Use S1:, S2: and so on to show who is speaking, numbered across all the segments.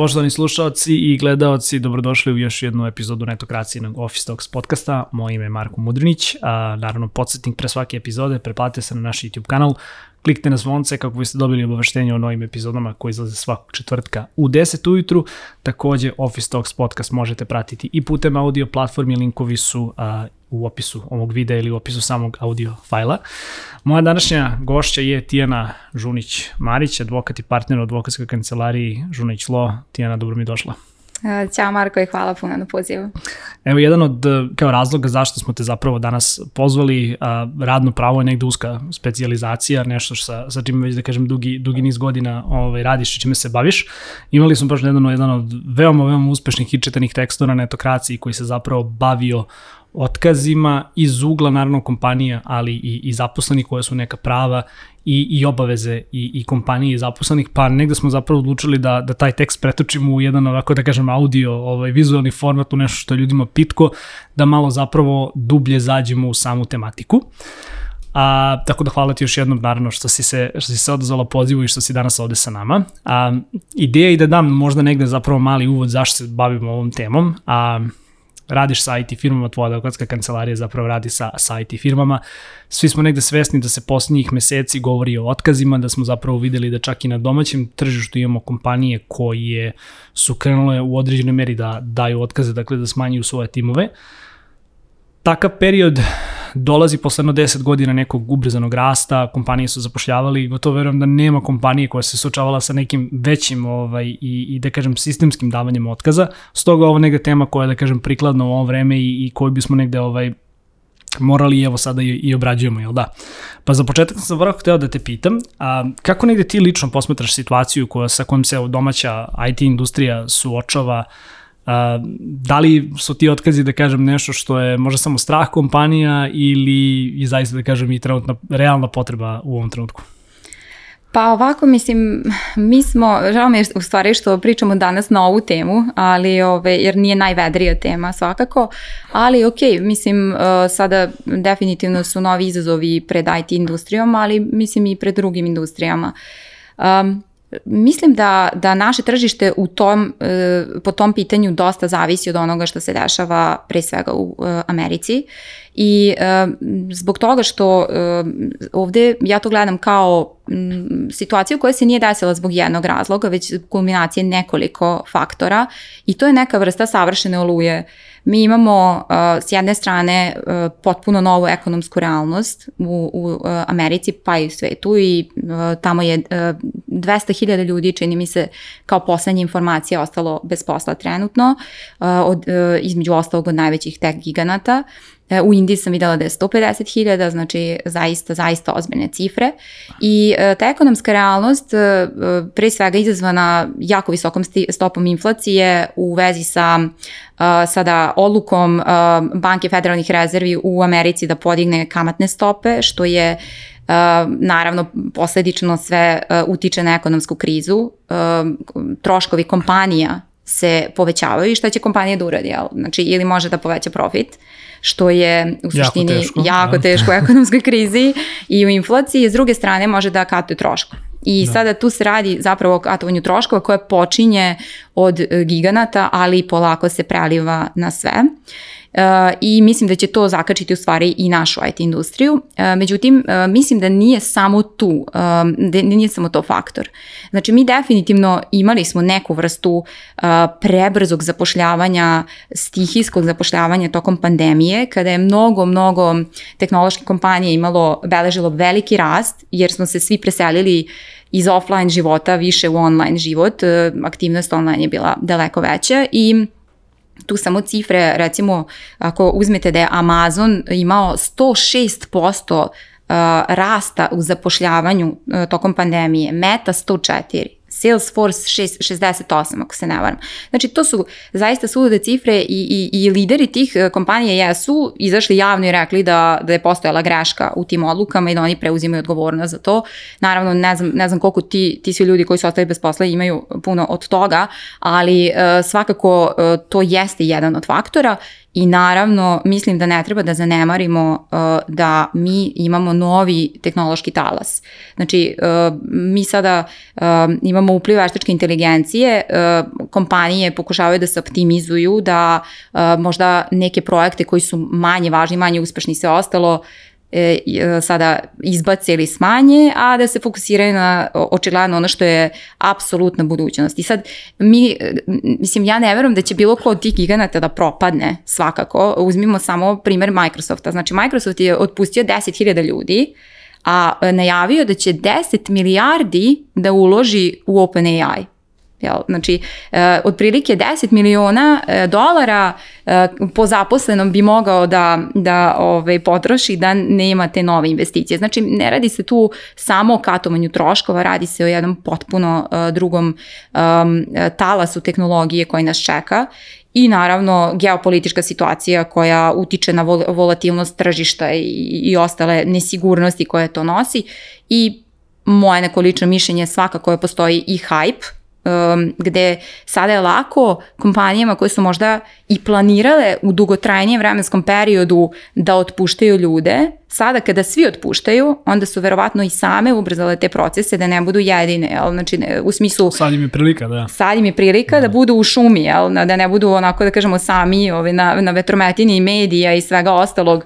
S1: Poštovani slušalci i gledaoci, dobrodošli u još jednu epizodu Netokracije Office Talks podcasta. Moje ime je Marko Mudrinić, a naravno podsjetnik pre svake epizode, preplatite se na naš YouTube kanal, kliknite na zvonce kako biste dobili obaveštenje o novim epizodama koji izlaze svakog četvrtka u 10 ujutru. Takođe Office Talks podcast možete pratiti i putem audio platformi, linkovi su a, u opisu ovog videa ili u opisu samog audio fajla. Moja današnja gošća je Tijana Žunić-Marić, advokat i partner u advokatskoj kancelariji Žunić Lo. Tijana, dobro mi došla.
S2: Ćao Marko i hvala puno na pozivu.
S1: Evo, jedan od kao razloga zašto smo te zapravo danas pozvali, a, radno pravo je negde uska specializacija, nešto sa, sa čime već da kažem dugi, dugi niz godina ovaj, radiš i čime se baviš. Imali smo baš nedavno jedan od veoma, veoma uspešnih i čitanih tekstova na netokraciji koji se zapravo bavio otkazima iz ugla naravno kompanija, ali i, i zaposlenih koje su neka prava i, i obaveze i, i kompanije i zaposlenih, pa negde smo zapravo odlučili da, da taj tekst pretočimo u jedan ovako da kažem audio, ovaj, vizualni format u nešto što je ljudima pitko, da malo zapravo dublje zađemo u samu tematiku. A, tako da hvala ti još jednom naravno što si se, što si se odazvala pozivu i što si danas ovde sa nama. A, ideja je da dam možda negde zapravo mali uvod zašto se bavimo ovom temom. A, radiš sa IT firmama, tvoja advokatska kancelarija zapravo radi sa, sa IT firmama. Svi smo negde svesni da se poslednjih meseci govori o otkazima, da smo zapravo videli da čak i na domaćem tržištu imamo kompanije koje su krenule u određenoj meri da daju otkaze, dakle da smanjuju svoje timove. Takav period dolazi posle jedno 10 godina nekog ubrzanog rasta, kompanije su zapošljavali, gotovo verujem da nema kompanije koja se suočavala sa nekim većim ovaj, i, i da kažem sistemskim davanjem otkaza. Stoga ovo neka tema koja je da kažem prikladna u ovo vreme i, i koju bismo negde ovaj, morali evo sada i, i obrađujemo, jel da? Pa za početak sam vrlo hteo da te pitam, a, kako negde ti lično posmetraš situaciju koja, sa kojom se domaća IT industrija suočava, A, da li su ti otkazi, da kažem, nešto što je možda samo strah kompanija ili i zaista, da kažem, i trenutna realna potreba u ovom trenutku?
S2: Pa ovako, mislim, mi smo, žao mi je u stvari što pričamo danas na ovu temu, ali ove, jer nije najvedrija tema svakako, ali ok, mislim, uh, sada definitivno su novi izazovi pred IT industrijom, ali mislim i pred drugim industrijama. Um, Mislim da, da naše tržište u tom, e, po tom pitanju dosta zavisi od onoga što se dešava pre svega u e, Americi. I e, zbog toga što ovde ja to gledam kao situaciju koja se nije desila zbog jednog razloga, već kulminacije nekoliko faktora i to je neka vrsta savršene oluje Mi imamo uh, s jedne strane uh, potpuno novu ekonomsku realnost u, u uh, Americi pa i u svetu i uh, tamo je uh, 200.000 ljudi čini mi se kao poslednja informacija ostalo bez posla trenutno uh, od, uh, između ostalog od najvećih tech giganata. E, u Indiji sam videla da je 150.000, znači zaista, zaista ozbiljne cifre. I e, ta ekonomska realnost, e, pre svega izazvana jako visokom stopom inflacije u vezi sa sada odlukom Banke federalnih rezervi u Americi da podigne kamatne stope, što je Uh, naravno posledično sve uh, utiče na ekonomsku krizu. Uh, troškovi kompanija se povećavaju i šta će kompanija da uradi? Znači, ili može da poveća profit, što je u suštini jako teško, jako da. teško u ekonomskoj krizi i u inflaciji, s druge strane može da katuje troško. I da. sada tu se radi zapravo o katovanju troškova koje počinje od giganata, ali polako se preliva na sve. Uh, i mislim da će to zakačiti u stvari i našu IT industriju. Uh, međutim, uh, mislim da nije samo tu, um, da nije samo to faktor. Znači, mi definitivno imali smo neku vrstu prebrzog zapošljavanja, stihijskog zapošljavanja tokom pandemije, kada je mnogo, mnogo tehnoloških kompanija imalo, beležilo veliki rast, jer smo se svi preselili iz offline života više u online život, aktivnost online je bila daleko veća i tu samo cifre, recimo ako uzmete da je Amazon imao 106% rasta u zapošljavanju tokom pandemije, Meta 104, Salesforce 68, ako se ne varam. Znači, to su zaista sulude cifre i, i, i lideri tih e, kompanija jesu izašli javno i rekli da, da je postojala greška u tim odlukama i da oni preuzimaju odgovornost za to. Naravno, ne znam, ne znam koliko ti, ti svi ljudi koji su ostali bez posla imaju puno od toga, ali uh, svakako uh, to jeste jedan od faktora I naravno, mislim da ne treba da zanemarimo uh, da mi imamo novi tehnološki talas. Znači, uh, mi sada uh, imamo upliv veštačke inteligencije, uh, kompanije pokušavaju da se optimizuju, da uh, možda neke projekte koji su manje važni, manje uspešni i sve ostalo, e, sada izbace ili smanje, a da se fokusiraju na očigledno ono što je apsolutna budućnost. I sad mi, e, mislim, ja ne verujem da će bilo ko od tih giganata da propadne svakako. Uzmimo samo primer Microsofta. Znači, Microsoft je otpustio 10.000 ljudi, a najavio da će 10 milijardi da uloži u OpenAI. Jel? Znači, e, otprilike 10 miliona e, dolara e, po zaposlenom bi mogao da, da ovaj, potroši da nema te nove investicije. Znači, ne radi se tu samo o katovanju troškova, radi se o jednom potpuno e, drugom um, talasu tehnologije koji nas čeka i naravno geopolitička situacija koja utiče na vol volatilnost tržišta i, i ostale nesigurnosti koje to nosi i moje neko lično mišljenje svakako je postoji i hype um, gde sada je lako kompanijama koje su možda i planirale u dugotrajnijem vremenskom periodu da otpuštaju ljude, sada kada svi otpuštaju, onda su verovatno i same ubrzale te procese da ne budu jedine, jel? Znači, ne, u smislu...
S1: Sad im je prilika, da.
S2: Sad im je prilika da, da budu u šumi, jel? Da ne budu onako, da kažemo, sami ovaj, na, na vetrometini i medija i svega ostalog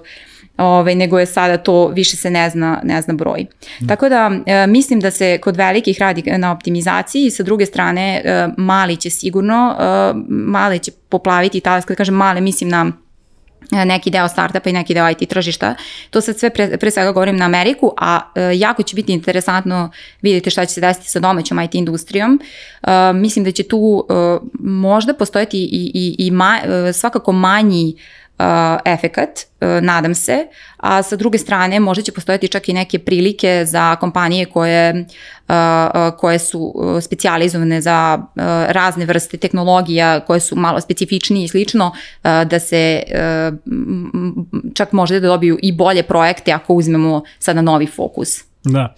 S2: ovaj, nego je sada to više se ne zna, ne zna broj. Mm. Tako da e, mislim da se kod velikih radi na optimizaciji, sa druge strane e, mali će sigurno, e, male će poplaviti talas, kada kažem male mislim na e, neki deo startupa i neki deo IT tržišta. To sad sve pre, pre svega govorim na Ameriku, a e, jako će biti interesantno vidjeti šta će se desiti sa domaćom IT industrijom. E, mislim da će tu e, možda postojati i, i, i ma, e, svakako manji uh, efekat, uh, nadam se, a sa druge strane možda će postojati čak i neke prilike za kompanije koje, uh, uh, koje su uh, specijalizovane za uh, razne vrste tehnologija koje su malo specifičnije i slično, uh, da se uh, čak možda da dobiju i bolje projekte ako uzmemo sada novi fokus.
S1: Da.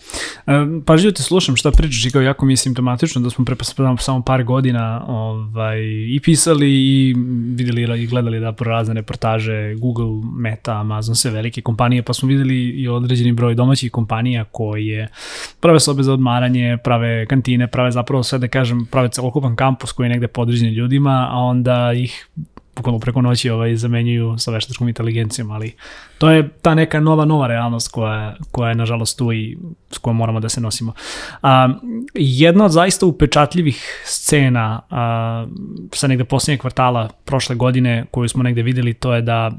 S1: E, pažljivo te slušam šta pričaš i kao jako mi je simptomatično da smo pre samo par godina ovaj, i pisali i videli i gledali da razne reportaže Google, Meta, Amazon, sve velike kompanije, pa smo videli i određeni broj domaćih kompanija koje prave sobe za odmaranje, prave kantine, prave zapravo sve da kažem, prave celokupan kampus koji je negde podređen ljudima, a onda ih bukvalno preko noći ovaj, zamenjuju sa veštačkom inteligencijom, ali to je ta neka nova, nova realnost koja, koja je nažalost tu i s kojom moramo da se nosimo. A, jedna od zaista upečatljivih scena a, sa negde posljednjeg kvartala prošle godine koju smo negde videli, to je da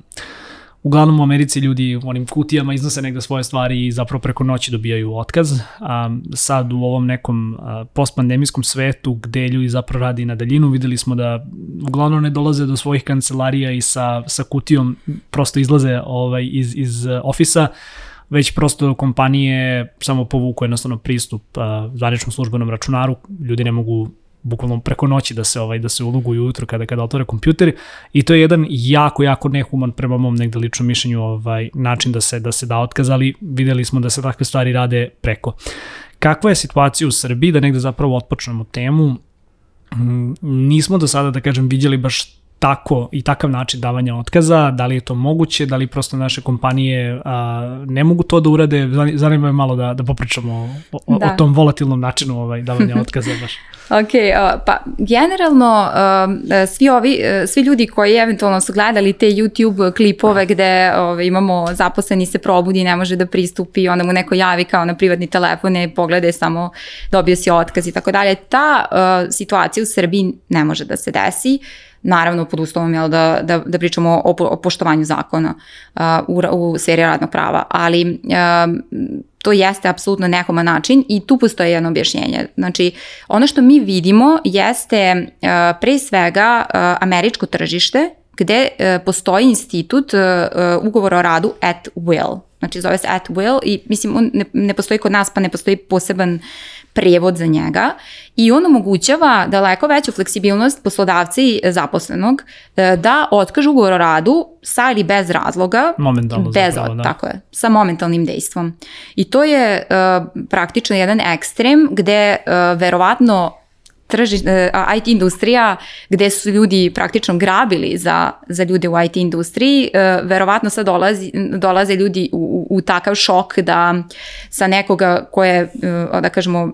S1: uglavnom u Americi ljudi u onim kutijama iznose negde svoje stvari i zapravo preko noći dobijaju otkaz. A, sad u ovom nekom postpandemijskom svetu gde ljudi zapravo radi na daljinu, videli smo da uglavnom ne dolaze do svojih kancelarija i sa, sa kutijom prosto izlaze ovaj, iz, iz ofisa, već prosto kompanije samo povuku jednostavno pristup zvaničnom službenom računaru, ljudi ne mogu bukvalno preko noći da se ovaj da se ulugu ujutro kada kada otvore kompjuter i to je jedan jako jako nehuman prema mom negde ličnom mišljenju ovaj način da se da se da otkaz ali videli smo da se takve stvari rade preko. Kakva je situacija u Srbiji da negde zapravo otpočnemo temu? Mm, nismo do sada da kažem vidjeli baš tako i takav način davanja otkaza, da li je to moguće, da li prosto naše kompanije a, ne mogu to da urade, zanima me malo da, da popričamo o, da. o tom volatilnom načinu ovaj, davanja otkaza baš.
S2: ok, uh, pa generalno uh, svi ovi, uh, svi ljudi koji eventualno su gledali te YouTube klipove gde uh, imamo zaposleni se probudi, ne može da pristupi, onda mu neko javi kao na privatni telefon i pogleda samo dobio si otkaz i tako dalje. Ta situacija u Srbiji ne može da se desi. Uh, naravno pod uslovom jel, da, da, da pričamo o, o poštovanju zakona uh, u, u seriji radnog prava, ali uh, to jeste apsolutno nekoma način i tu postoje jedno objašnjenje. Znači, ono što mi vidimo jeste uh, pre svega uh, američko tržište gde uh, postoji institut uh, ugovora o radu at will. Znači, zove se at will i mislim, on ne, ne postoji kod nas, pa ne postoji poseban uh, prevod za njega i on omogućava daleko veću fleksibilnost poslodavca i zaposlenog e, da otkažu ugovor o radu sa ili bez razloga.
S1: Momentalno
S2: bez,
S1: zapravo, da.
S2: Tako je, sa momentalnim dejstvom. I to je uh, praktično jedan ekstrem gde uh, verovatno trži, e, IT industrija gde su ljudi praktično grabili za, za ljude u IT industriji, e, verovatno sad dolazi, dolaze ljudi u, u takav šok da sa nekoga ko je, da kažemo,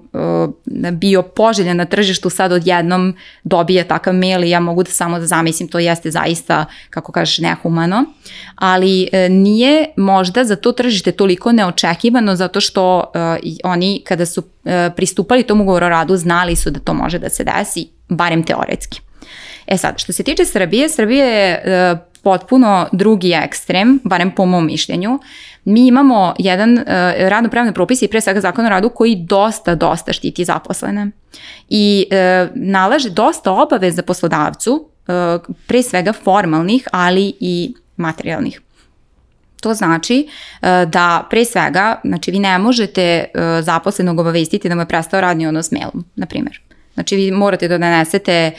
S2: bio poželjan na tržištu sad odjednom dobije takav mail i ja mogu da samo da zamislim, to jeste zaista, kako kažeš, nehumano, ali nije možda za to tržište toliko neočekivano zato što oni kada su pristupali tom ugovoru o radu znali su da to može da se desi, barem teoretski. E sad, što se tiče Srbije, Srbije je e, potpuno drugi ekstrem, barem po mom mišljenju. Mi imamo jedan uh, radno-pravne propise i pre svega zakon o radu koji dosta, dosta štiti zaposlene i uh, nalaže dosta obaveza poslodavcu, uh, pre svega formalnih, ali i materijalnih. To znači uh, da pre svega, znači vi ne možete uh, zaposlenog obavestiti da mu je prestao radni odnos mailom, na primjer. Znači vi morate da donesete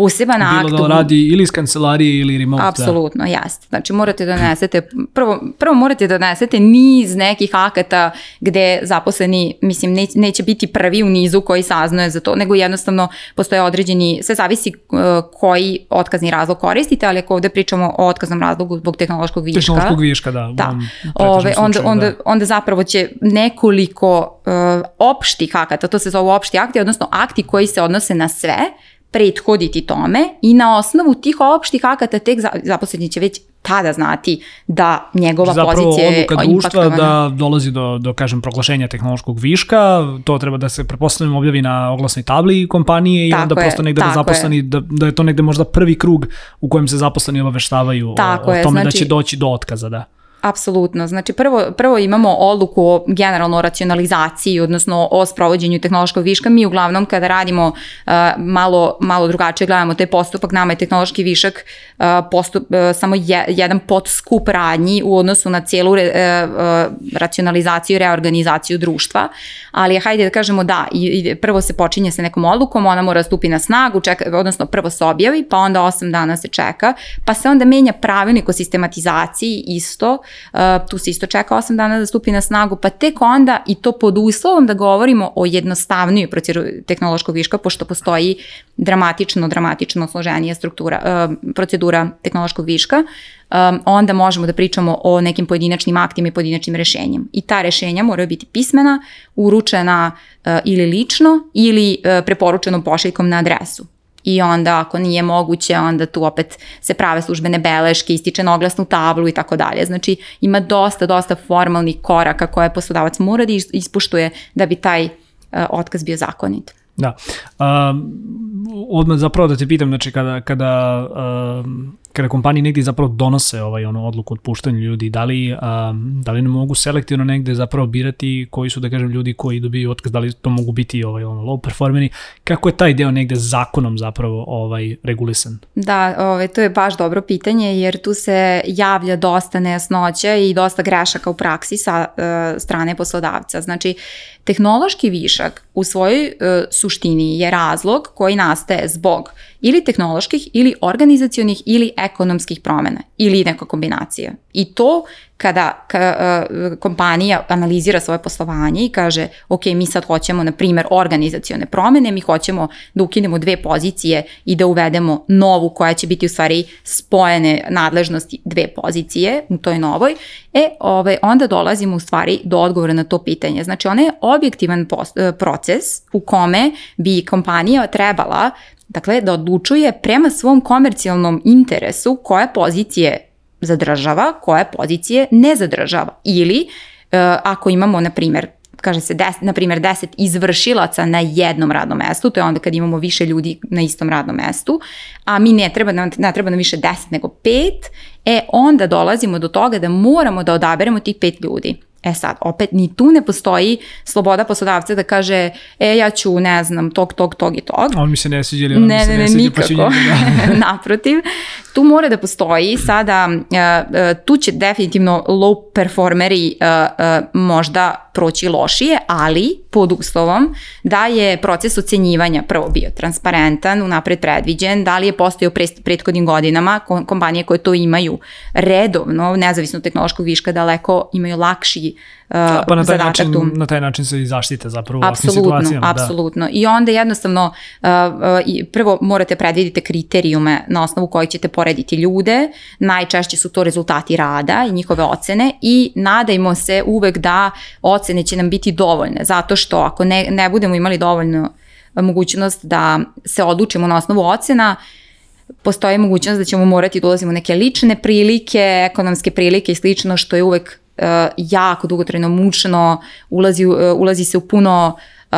S2: poseban akt.
S1: Bilo da radi ili iz kancelarije ili remote.
S2: Apsolutno, da. jeste. Znači morate da donesete, prvo, prvo morate da donesete niz nekih akata gde zaposleni, mislim, neće, neće biti prvi u nizu koji saznuje za to, nego jednostavno postoje određeni, sve zavisi uh, koji otkazni razlog koristite, ali ako ovde pričamo o otkaznom razlogu zbog tehnološkog viška.
S1: Tehnološkog viška, da.
S2: Da. Ove, onda, slučaju, onda, da. onda zapravo će nekoliko uh, opštih akata, to se zove opšti akti, odnosno akti koji se odnose na sve, prethoditi tome i na osnovu tih opštih akata tek zaposleni će već tada znati da njegova
S1: Zapravo,
S2: pozicija
S1: je Zapravo društva da dolazi do, do, kažem, proglašenja tehnološkog viška, to treba da se, prepostavljamo, objavi na oglasnoj tabli kompanije i tako onda je, prosto negde da zaposleni, je. da, da je to negde možda prvi krug u kojem se zaposleni obaveštavaju tako o, o tome je, znači, da će doći do otkaza, da.
S2: Apsolutno. Znači prvo, prvo imamo odluku o generalno racionalizaciji, odnosno o sprovođenju tehnološkog viška. Mi uglavnom kada radimo uh, malo, malo drugačije gledamo taj postupak, nama je tehnološki višak uh, postup, uh, samo je, jedan podskup radnji u odnosu na cijelu re, uh, racionalizaciju i reorganizaciju društva. Ali hajde da kažemo da, i, i prvo se počinje sa nekom odlukom, ona mora stupi na snagu, čeka, odnosno prvo se objavi, pa onda 8 dana se čeka, pa se onda menja pravilnik o sistematizaciji isto, tu se isto čeka 8 dana da stupi na snagu, pa tek onda i to pod uslovom da govorimo o jednostavnijoj proceduru tehnološkog viška, pošto postoji dramatično, dramatično složenija struktura, uh, procedura tehnološkog viška, um, onda možemo da pričamo o nekim pojedinačnim aktima i pojedinačnim rešenjem. I ta rešenja moraju biti pismena, uručena ili lično ili preporučenom pošiljkom na adresu i onda ako nije moguće, onda tu opet se prave službene beleške, ističe na oglasnu tablu i tako dalje. Znači ima dosta, dosta formalnih koraka koje poslodavac mora da ispuštuje da bi taj uh, otkaz bio zakonit.
S1: Da. Um, odmah zapravo da te pitam, znači kada, kada um, kada kompanije negdje zapravo donose ovaj ono odluku o otpuštanju ljudi, da li, um, da li ne mogu selektivno negde zapravo birati koji su, da kažem, ljudi koji dobiju otkaz, da li to mogu biti ovaj, ono, low performeri, kako je taj deo negde zakonom zapravo ovaj, regulisan?
S2: Da, ovaj, to je baš dobro pitanje, jer tu se javlja dosta nejasnoća i dosta grešaka u praksi sa uh, strane poslodavca. Znači, tehnološki višak u svojoj uh, suštini je razlog koji nastaje zbog ili tehnoloških ili organizacionih ili ekonomskih promena ili neka kombinacija. I to kada ka, uh, kompanija analizira svoje poslovanje i kaže ok, mi sad hoćemo na primer organizacione promene, mi hoćemo da ukinemo dve pozicije i da uvedemo novu koja će biti u stvari spojene nadležnosti dve pozicije u toj novoj, e, ove, onda dolazimo u stvari do odgovora na to pitanje. Znači, ona je objektivan post, uh, proces u kome bi kompanija trebala Dakle, da odlučuje prema svom komercijalnom interesu koje pozicije zadržava, koje pozicije ne zadržava. Ili, e, ako imamo, na primjer, kaže se, des, na primjer, 10 izvršilaca na jednom radnom mestu, to je onda kad imamo više ljudi na istom radnom mestu, a mi ne treba, ne treba nam više 10 nego 5, e onda dolazimo do toga da moramo da odaberemo tih 5 ljudi. E sad, opet, ni tu ne postoji sloboda poslodavca da kaže, e, ja ću, ne znam, tog, tog, tog i tog.
S1: On mi se ne sviđa ili on ne, mi se ne, ne, sviđa,
S2: pa ću njega. Da. Naprotiv, tu mora da postoji sada, uh, uh, tu će definitivno low performeri uh, možda proći lošije, ali pod uslovom da je proces ocenjivanja prvo bio transparentan, unapred predviđen, da li je postojao pre, prethodnim godinama, kompanije koje to imaju redovno, nezavisno od tehnološkog viška, daleko imaju lakši uh,
S1: da, pa na taj
S2: zadatak
S1: način,
S2: tu.
S1: Na taj način se i zaštite zapravo u ovakvim
S2: Apsolutno,
S1: situacijama.
S2: apsolutno. I onda jednostavno uh, prvo morate predvidite kriterijume na osnovu kojih ćete porediti ljude, najčešće su to rezultati rada i njihove ocene i nadajmo se uvek da ocene će nam biti dovoljne, zato što ako ne, ne budemo imali dovoljno mogućnost da se odlučimo na osnovu ocena, postoji mogućnost da ćemo morati da ulazimo u neke lične prilike, ekonomske prilike i slično, što je uvek uh, jako dugotrajno mučno, ulazi, uh, ulazi se u puno uh,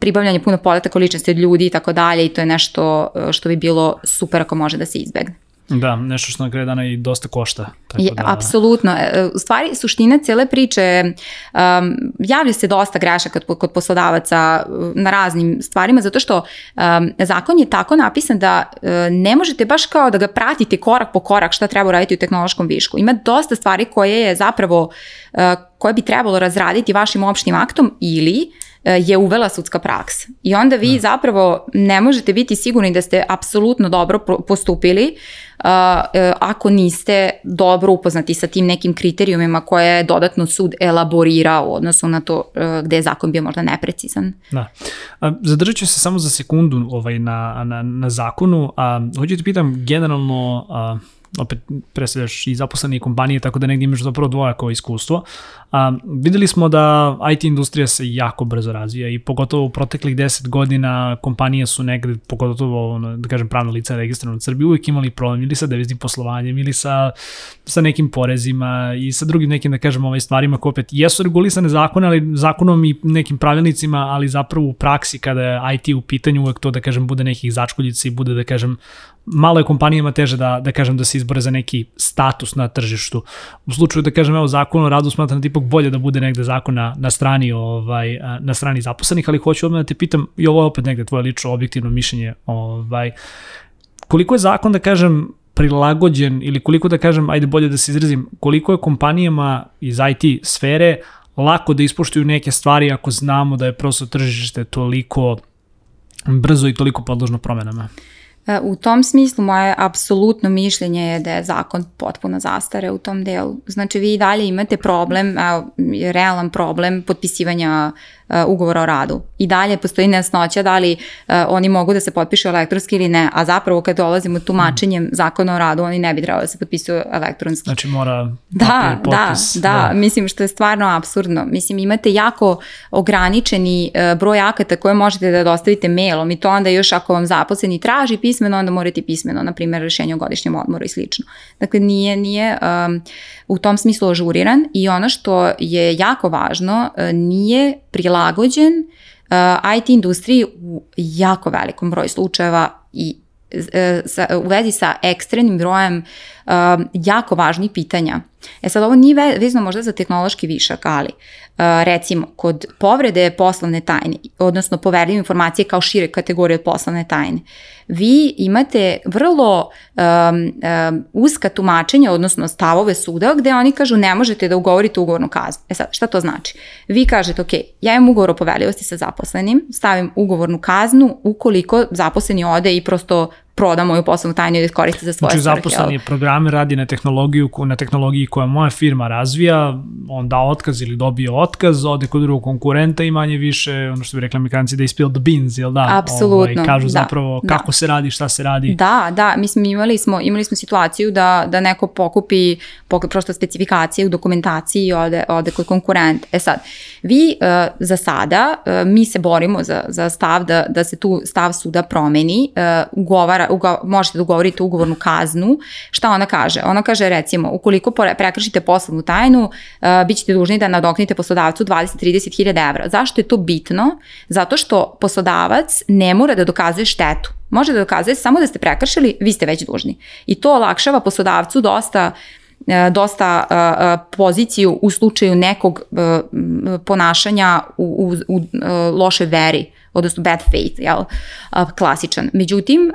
S2: pribavljanje puno podataka o ličnosti od ljudi i tako dalje i to je nešto što bi bilo super ako može da se izbegne.
S1: Da, nešto što na kraju dana i dosta košta. Tako
S2: Je,
S1: da,
S2: apsolutno. E, U stvari, suština cele priče, um, javlja se dosta grešaka kod, kod poslodavaca uh, na raznim stvarima, zato što um, zakon je tako napisan da uh, ne možete baš kao da ga pratite korak po korak šta treba uraditi u tehnološkom višku. Ima dosta stvari koje je zapravo, uh, koje bi trebalo razraditi vašim opštim aktom ili uh, je uvela sudska praksa. I onda vi
S1: Da.
S2: zapravo ne možete biti sigurni da ste apsolutno dobro postupili uh, uh, ako niste dobro upoznati sa tim nekim kriterijumima koje je dodatno sud elaborirao u odnosu na to gde je zakon bio možda neprecizan.
S1: Da. Zadržat ću se samo za sekundu ovaj, na, na, na zakonu. A, hoću ti pitam generalno, a, opet predstavljaš i zaposleni kompanije, tako da negdje imaš zapravo dvojako iskustvo. A, videli smo da IT industrija se jako brzo razvija i pogotovo u proteklih 10 godina kompanije su negde, pogotovo da kažem pravna lica registrovana u Srbiji, uvijek imali problem ili sa deviznim poslovanjem ili sa, sa nekim porezima i sa drugim nekim, da kažem, ovaj stvarima koje opet jesu regulisane zakone, ali zakonom i nekim pravilnicima, ali zapravo u praksi kada je IT u pitanju uvek to, da kažem, bude nekih začkoljica i bude, da kažem, malo je kompanijama teže da, da kažem da se izbore za neki status na tržištu. U slučaju da kažem evo zakon o radu smatram da ipak bolje da bude negde zakon na, na strani ovaj na strani zaposlenih, ali hoću odmah da te pitam i ovo je opet negde tvoje lično objektivno mišljenje, ovaj koliko je zakon da kažem prilagođen ili koliko da kažem, ajde bolje da se izrazim, koliko je kompanijama iz IT sfere lako da ispoštuju neke stvari ako znamo da je prosto tržište toliko brzo i toliko podložno promenama.
S2: E, U tom smislu moje apsolutno mišljenje je da je zakon potpuno zastare u tom delu. Znači vi i dalje imate problem, realan problem potpisivanja ugovora o radu. I dalje postoji nejasnoća da li uh, oni mogu da se potpišu elektronski ili ne, a zapravo kad dolazimo tumačenjem zakona o radu, oni ne bi trebali da se potpisuju elektronski.
S1: Znači mora
S2: Da,
S1: papir, potpis.
S2: da, da, mislim što je stvarno absurdno. Mislim imate jako ograničeni uh, broj akata koje možete da dostavite mailom i to onda još ako vam zaposleni traži pismeno, onda morate pismeno, na primjer rešenje o godišnjem odmoru i slično. Dakle, nije, nije um, u tom smislu ažuriran i ono što je jako važno, uh, nije prilagođen uh, IT industriji u jako velikom broju slučajeva i e, sa, u vezi sa ekstremnim brojem um, jako važnih pitanja. E sad, ovo nije ve- vezano možda za tehnološki višak, ali uh, recimo, kod povrede poslovne tajne, odnosno poverljive informacije kao šire kategorije od poslovne tajne, vi imate vrlo um, um, uska tumačenja, odnosno stavove suda, gde oni kažu ne možete da ugovorite ugovornu kaznu. E sad, šta to znači? Vi kažete, ok, ja imam ugovor o poverljivosti sa zaposlenim, stavim ugovornu kaznu ukoliko zaposleni ode i prosto proda moju poslovnu tajnu i da koristi za svoje
S1: Znači
S2: svrhe,
S1: zaposleni
S2: jel?
S1: je programe radi na tehnologiju, na tehnologiji koja moja firma razvija, on da otkaz ili dobije otkaz, ode kod drugog konkurenta i manje više, ono što bi rekli amerikanci, da spill the beans, jel da?
S2: Apsolutno,
S1: kažu
S2: da,
S1: zapravo
S2: da.
S1: kako se radi, šta se radi.
S2: Da, da, mislim imali smo, imali smo situaciju da, da neko pokupi pok- prosto specifikacije u dokumentaciji i ode, ode kod konkurent. E sad, vi uh, za sada, uh, mi se borimo za, za stav da, da se tu stav suda promeni, uh, ugovara, ugo, možete da ugovorite ugovornu kaznu. Šta ona kaže? Ona kaže recimo, ukoliko prekršite poslovnu tajnu, uh, bit ćete dužni da nadoknite poslodavcu 20-30 hiljada evra. Zašto je to bitno? Zato što poslodavac ne mora da dokazuje štetu može da dokazuje samo da ste prekršili, vi ste već dužni. I to olakšava poslodavcu dosta e, dosta uh, poziciju u slučaju nekog ponašanja u, u, u lošoj veri, odnosno bad faith, jel, klasičan. Međutim,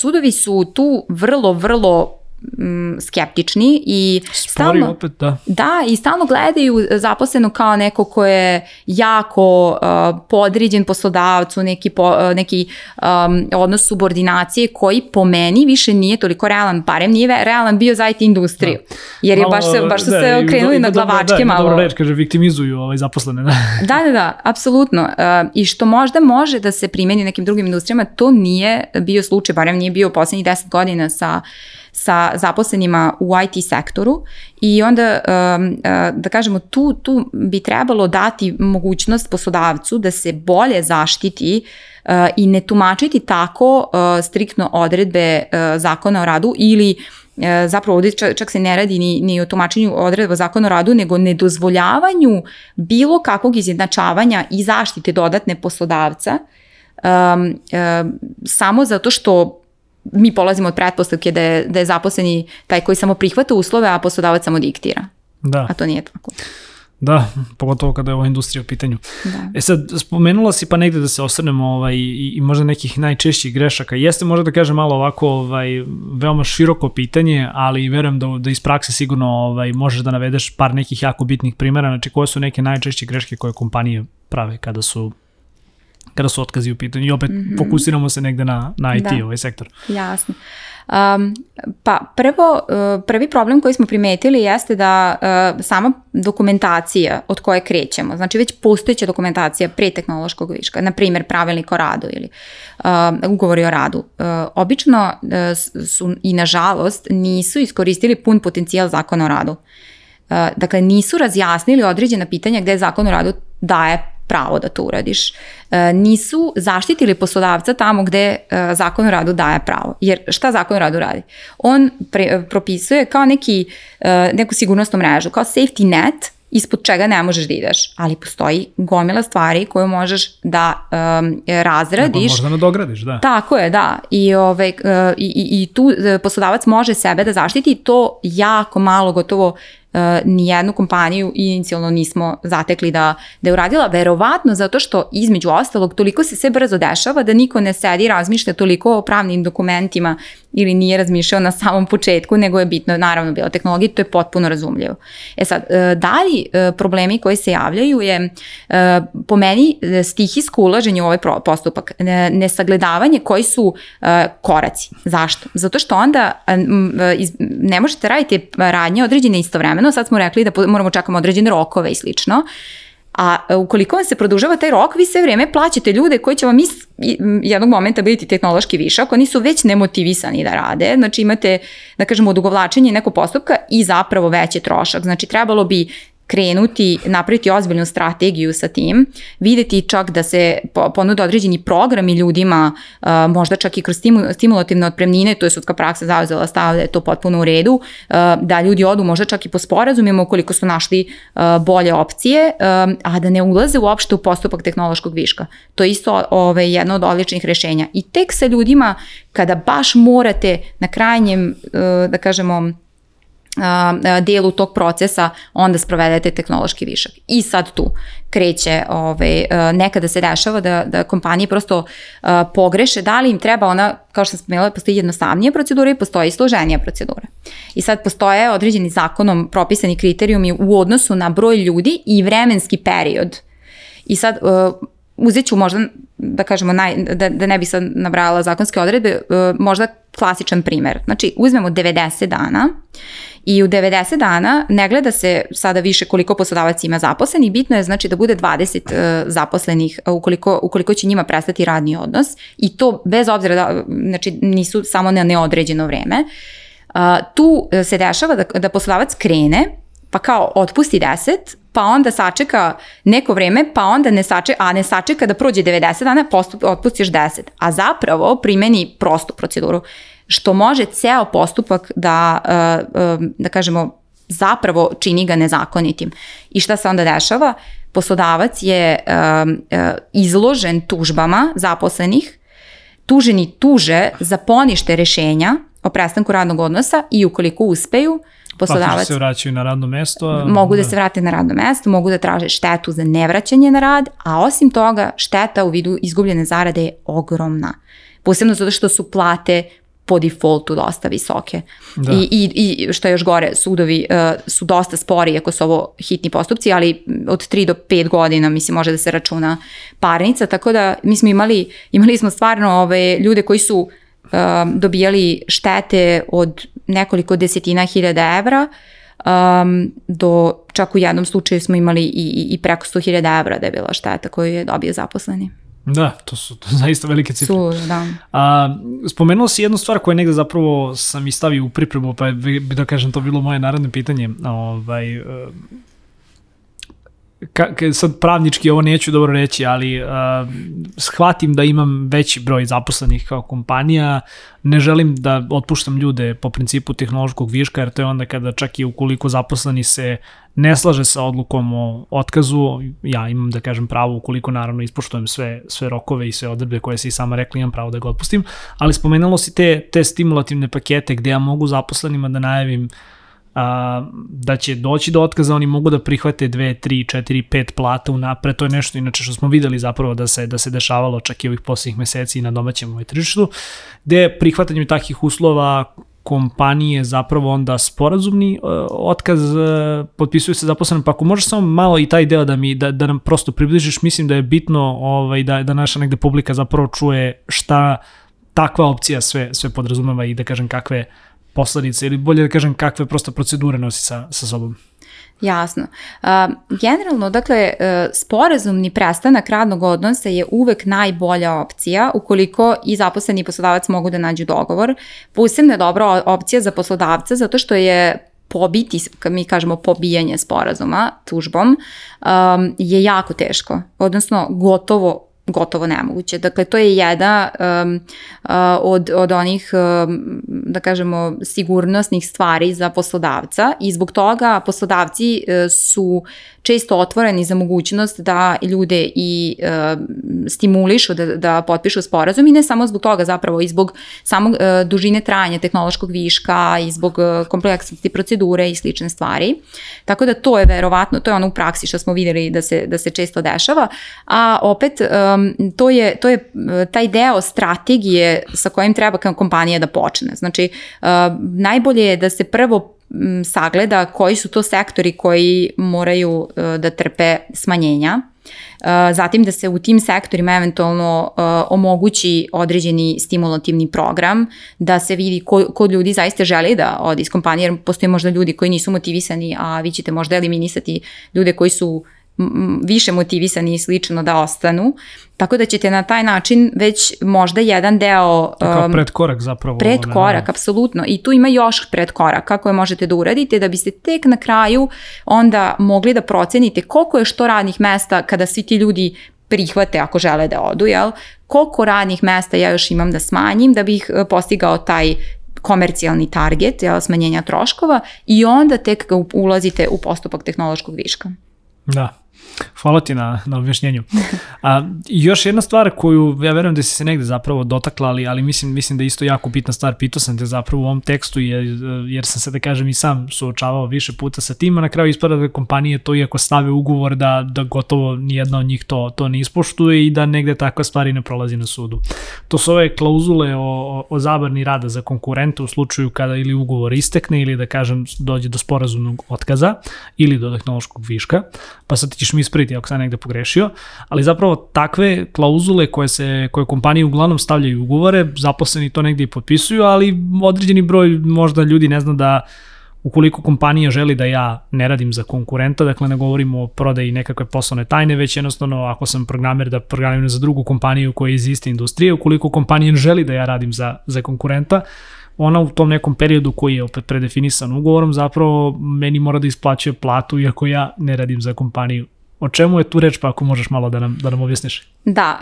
S2: sudovi su tu vrlo, vrlo m, skeptični i
S1: Spori
S2: stalno,
S1: opet, da.
S2: da, i stalno gledaju zaposleno kao neko ko je jako uh, podređen poslodavcu, neki, po, uh, neki um, odnos subordinacije koji po meni više nije toliko realan, barem nije realan bio za IT industriju. Jer je baš, se, baš su
S1: da,
S2: se okrenuli na glavačke
S1: da,
S2: malo.
S1: Dobro reč, kaže, viktimizuju ovaj zaposlene. Da.
S2: Da, da, da, apsolutno. Uh, I što možda može da se primeni u nekim drugim industrijama, to nije bio slučaj, barem nije bio poslednjih 10 godina sa sa zaposlenima u IT sektoru i onda um, uh, da kažemo tu, tu bi trebalo dati mogućnost poslodavcu da se bolje zaštiti uh, i ne tumačiti tako uh, striktno odredbe zakona o radu ili zapravo ovdje čak, čak se ne radi ni, ni o tumačenju odredba zakona o radu, nego nedozvoljavanju bilo kakvog izjednačavanja i zaštite dodatne poslodavca um, um, samo zato što mi polazimo od pretpostavke da je, da je zaposleni taj koji samo prihvata uslove, a poslodavac samo diktira.
S1: Da,
S2: A to nije tako.
S1: da, pogotovo kada je ova industrija u pitanju.
S2: Da.
S1: E sad, spomenula si pa negde da se osvrnemo ovaj, i, i možda nekih najčešćih grešaka. Jeste možda da kažem malo ovako ovaj, veoma široko pitanje, ali verujem da, da iz prakse sigurno ovaj, možeš da navedeš par nekih jako bitnih primjera. Znači, koje su neke najčešće greške koje kompanije prave kada su kada su otkazi u pitanju i opet mm -hmm. fokusiramo se negde na, na IT,
S2: Da.
S1: ovaj sektor.
S2: Jasno. Um, pa prvo, uh, prvi problem koji smo primetili jeste da uh, sama dokumentacija od koje krećemo, znači već postojeća dokumentacija pre tehnološkog viška, na primjer pravilnik o radu ili uh, ugovori o radu, uh, obično uh, su i nažalost nisu iskoristili pun potencijal zakona o radu. Uh, dakle, nisu razjasnili određena pitanja gde zakon o radu daje pravo da to uradiš. E, nisu zaštitili poslodavca tamo gde e, zakon o radu daje pravo. Jer šta zakon o radu radi? On pre, propisuje kao neki, e, neku sigurnosnu mrežu, kao safety net ispod čega ne možeš da ideš, ali postoji gomila stvari koje možeš da um, razradiš.
S1: Možda nadogradiš, da.
S2: Tako je, da. I, ove, uh, i, i, tu poslodavac može sebe da zaštiti to jako malo, gotovo uh, nijednu kompaniju inicijalno nismo zatekli da, da je uradila, verovatno zato što između ostalog toliko se sve brzo dešava da niko ne sedi i razmišlja toliko o pravnim dokumentima ili nije razmišljao na samom početku, nego je bitno naravno bila tehnologija, to je potpuno razumljivo. E sad, uh, dalji uh, problemi koji se javljaju je po meni stihijsko ulaženje u ovaj postupak, ne, nesagledavanje koji su koraci. Zašto? Zato što onda ne možete raditi radnje određene istovremeno, sad smo rekli da moramo čekamo određene rokove i slično, A e, ukoliko vam se produžava taj rok, vi sve vrijeme plaćate ljude koji će vam is, i- m, jednog momenta biti tehnološki višak, oni su već nemotivisani da rade, znači imate, da kažemo, odugovlačenje nekog postupka i zapravo veći trošak. Znači trebalo bi krenuti, napraviti ozbiljnu strategiju sa tim, videti čak da se po- ponude određeni programi ljudima, možda čak i kroz stimu, stimulativne otpremnine, to je sudska praksa zauzela stav da je to potpuno u redu, da ljudi odu možda čak i po sporazumima ukoliko su našli bolje opcije, a da ne ulaze uopšte u postupak tehnološkog viška. To je isto ove, jedno od odličnih rešenja. I tek sa ljudima kada baš morate na krajnjem, da kažemo, delu tog procesa onda sprovedete tehnološki višak. I sad tu kreće, ove, a, nekada se dešava da, da kompanije prosto pogreše, da li im treba ona, kao što sam spomenula, postoji jednostavnija procedura i postoji složenija procedura. I sad postoje određeni zakonom propisani kriterijumi u odnosu na broj ljudi i vremenski period. I sad, uzet ću možda, da kažemo, naj, da, da ne bi sad nabrala zakonske odredbe, uh, možda klasičan primer. Znači, uzmemo 90 dana i u 90 dana ne gleda se sada više koliko poslodavac ima zaposlenih, bitno je znači da bude 20 uh, zaposlenih uh, ukoliko, ukoliko će njima prestati radni odnos i to bez obzira da, znači nisu samo na neodređeno vreme. Tu se dešava da, da poslodavac krene pa kao otpusti 10, pa onda sačeka neko vreme, pa onda ne sačeka, a ne sačeka da prođe 90 dana, postup, otpustiš 10. A zapravo primeni prostu proceduru, što može ceo postupak da, uh, um, da kažemo, zapravo čini ga nezakonitim. I šta se onda dešava? Poslodavac je uh, izložen tužbama zaposlenih, tuženi tuže za ponište rešenja o prestanku radnog odnosa i ukoliko uspeju, poslodavac
S1: Faktički se vraćaju na radno mesto.
S2: Mogu da se vrate na radno mesto, mogu da traže štetu za nevraćanje na rad, a osim toga šteta u vidu izgubljene zarade je ogromna. Posebno zato što su plate po defaultu dosta visoke.
S1: Da.
S2: I, i, I što je još gore, sudovi uh, su dosta spori ako su ovo hitni postupci, ali od 3 do 5 godina mislim može da se računa parnica, tako da mi smo imali, imali smo stvarno ove, ljude koji su uh, dobijali štete od nekoliko desetina hiljada evra, um, do čak u jednom slučaju smo imali i, i, i preko 100.000 evra da je bila šteta koju je dobio zaposleni.
S1: Da, to su to zaista velike cifre.
S2: Su, da.
S1: A, spomenuo si jednu stvar koju negde zapravo sam i stavio u pripremu, pa bi da kažem to bilo moje naredno pitanje. Ovaj, ka, sad pravnički ovo neću dobro reći, ali uh, shvatim da imam veći broj zaposlenih kao kompanija, ne želim da otpuštam ljude po principu tehnološkog viška, jer to je onda kada čak i ukoliko zaposleni se ne slaže sa odlukom o otkazu, ja imam da kažem pravo ukoliko naravno ispoštujem sve, sve rokove i sve odrebe koje si i sama rekli, imam pravo da ga otpustim, ali spomenalo si te, te stimulativne pakete gde ja mogu zaposlenima da najavim uh, a, da će doći do otkaza, oni mogu da prihvate 2, 3, 4, 5 plata unapred, to je nešto inače što smo videli zapravo da se da se dešavalo čak i ovih poslednjih meseci na domaćem ovaj tržištu, gde prihvatanjem takih uslova kompanije zapravo onda sporazumni uh, otkaz uh, potpisuju se zaposlenim, pa ako možeš samo malo i taj deo da mi da, da nam prosto približiš, mislim da je bitno ovaj da da naša negde publika zapravo čuje šta takva opcija sve sve podrazumeva i da kažem kakve posledice ili bolje da kažem kakve prosto procedure nosi sa, sa sobom.
S2: Jasno. Generalno, dakle, uh, sporazumni prestanak radnog odnosa je uvek najbolja opcija ukoliko i zaposleni poslodavac mogu da nađu dogovor. Posebno je dobra opcija za poslodavca zato što je pobiti, mi kažemo pobijanje sporazuma tužbom, um, je jako teško, odnosno gotovo gotovo nemoguće. Dakle, to je jedna um, od, od onih, um, da kažemo, sigurnosnih stvari za poslodavca i zbog toga poslodavci uh, su često otvoreni za mogućnost da ljude i uh, stimulišu da, da potpišu sporazum i ne samo zbog toga zapravo i zbog samog uh, dužine trajanja tehnološkog viška i zbog uh, kompleksnosti procedure i slične stvari. Tako da to je verovatno, to je ono u praksi što smo videli da se, da se često dešava, a opet um, to, je, to je taj deo strategije sa kojim treba kompanija da počne. Znači, uh, najbolje je da se prvo sagleda koji su to sektori koji moraju e, da trpe smanjenja. E, zatim da se u tim sektorima eventualno e, omogući određeni stimulativni program, da se vidi ko, ko ljudi zaista želi da ode iz kompanije, jer postoje možda ljudi koji nisu motivisani, a vi ćete možda eliminisati ljude koji su više motivisani i slično da ostanu. Tako da ćete na taj način već možda jedan deo...
S1: Kao um, predkorak zapravo.
S2: Predkorak, ne, apsolutno. I tu ima još predkoraka koje možete da uradite da biste tek na kraju onda mogli da procenite koliko je što radnih mesta kada svi ti ljudi prihvate ako žele da odu, jel? Koliko radnih mesta ja još imam da smanjim da bih e, postigao taj komercijalni target, jel, smanjenja troškova i onda tek ulazite u postupak tehnološkog viška.
S1: Da, Hvala ti na, na objašnjenju. A, još jedna stvar koju ja verujem da si se negde zapravo dotakla, ali, ali mislim, mislim da je isto jako bitna stvar, pitao sam te zapravo u ovom tekstu, jer, jer sam se da kažem i sam suočavao više puta sa tim, a na kraju ispada da kompanije to iako stave ugovor da, da gotovo nijedna od njih to, to ne ispoštuje i da negde takva stvari ne prolazi na sudu. To su ove klauzule o, o, o zabarni rada za konkurenta u slučaju kada ili ugovor istekne ili da kažem dođe do sporazumnog otkaza ili do tehnološkog viška, pa sad ti ćeš mi ispraviti ako sam negde pogrešio, ali zapravo takve klauzule koje se koje kompanije uglavnom stavljaju u ugovore, zaposleni to negde i potpisuju, ali određeni broj možda ljudi ne zna da ukoliko kompanija želi da ja ne radim za konkurenta, dakle ne govorimo o prodaji nekakve poslovne tajne, već jednostavno ako sam programer da programiram za drugu kompaniju koja je iz iste industrije, ukoliko kompanija želi da ja radim za, za konkurenta, ona u tom nekom periodu koji je opet predefinisan ugovorom zapravo meni mora da isplaćuje platu iako ja ne radim za kompaniju O čemu je tu reč, pa ako možeš malo da nam, da nam objasniš?
S2: Da,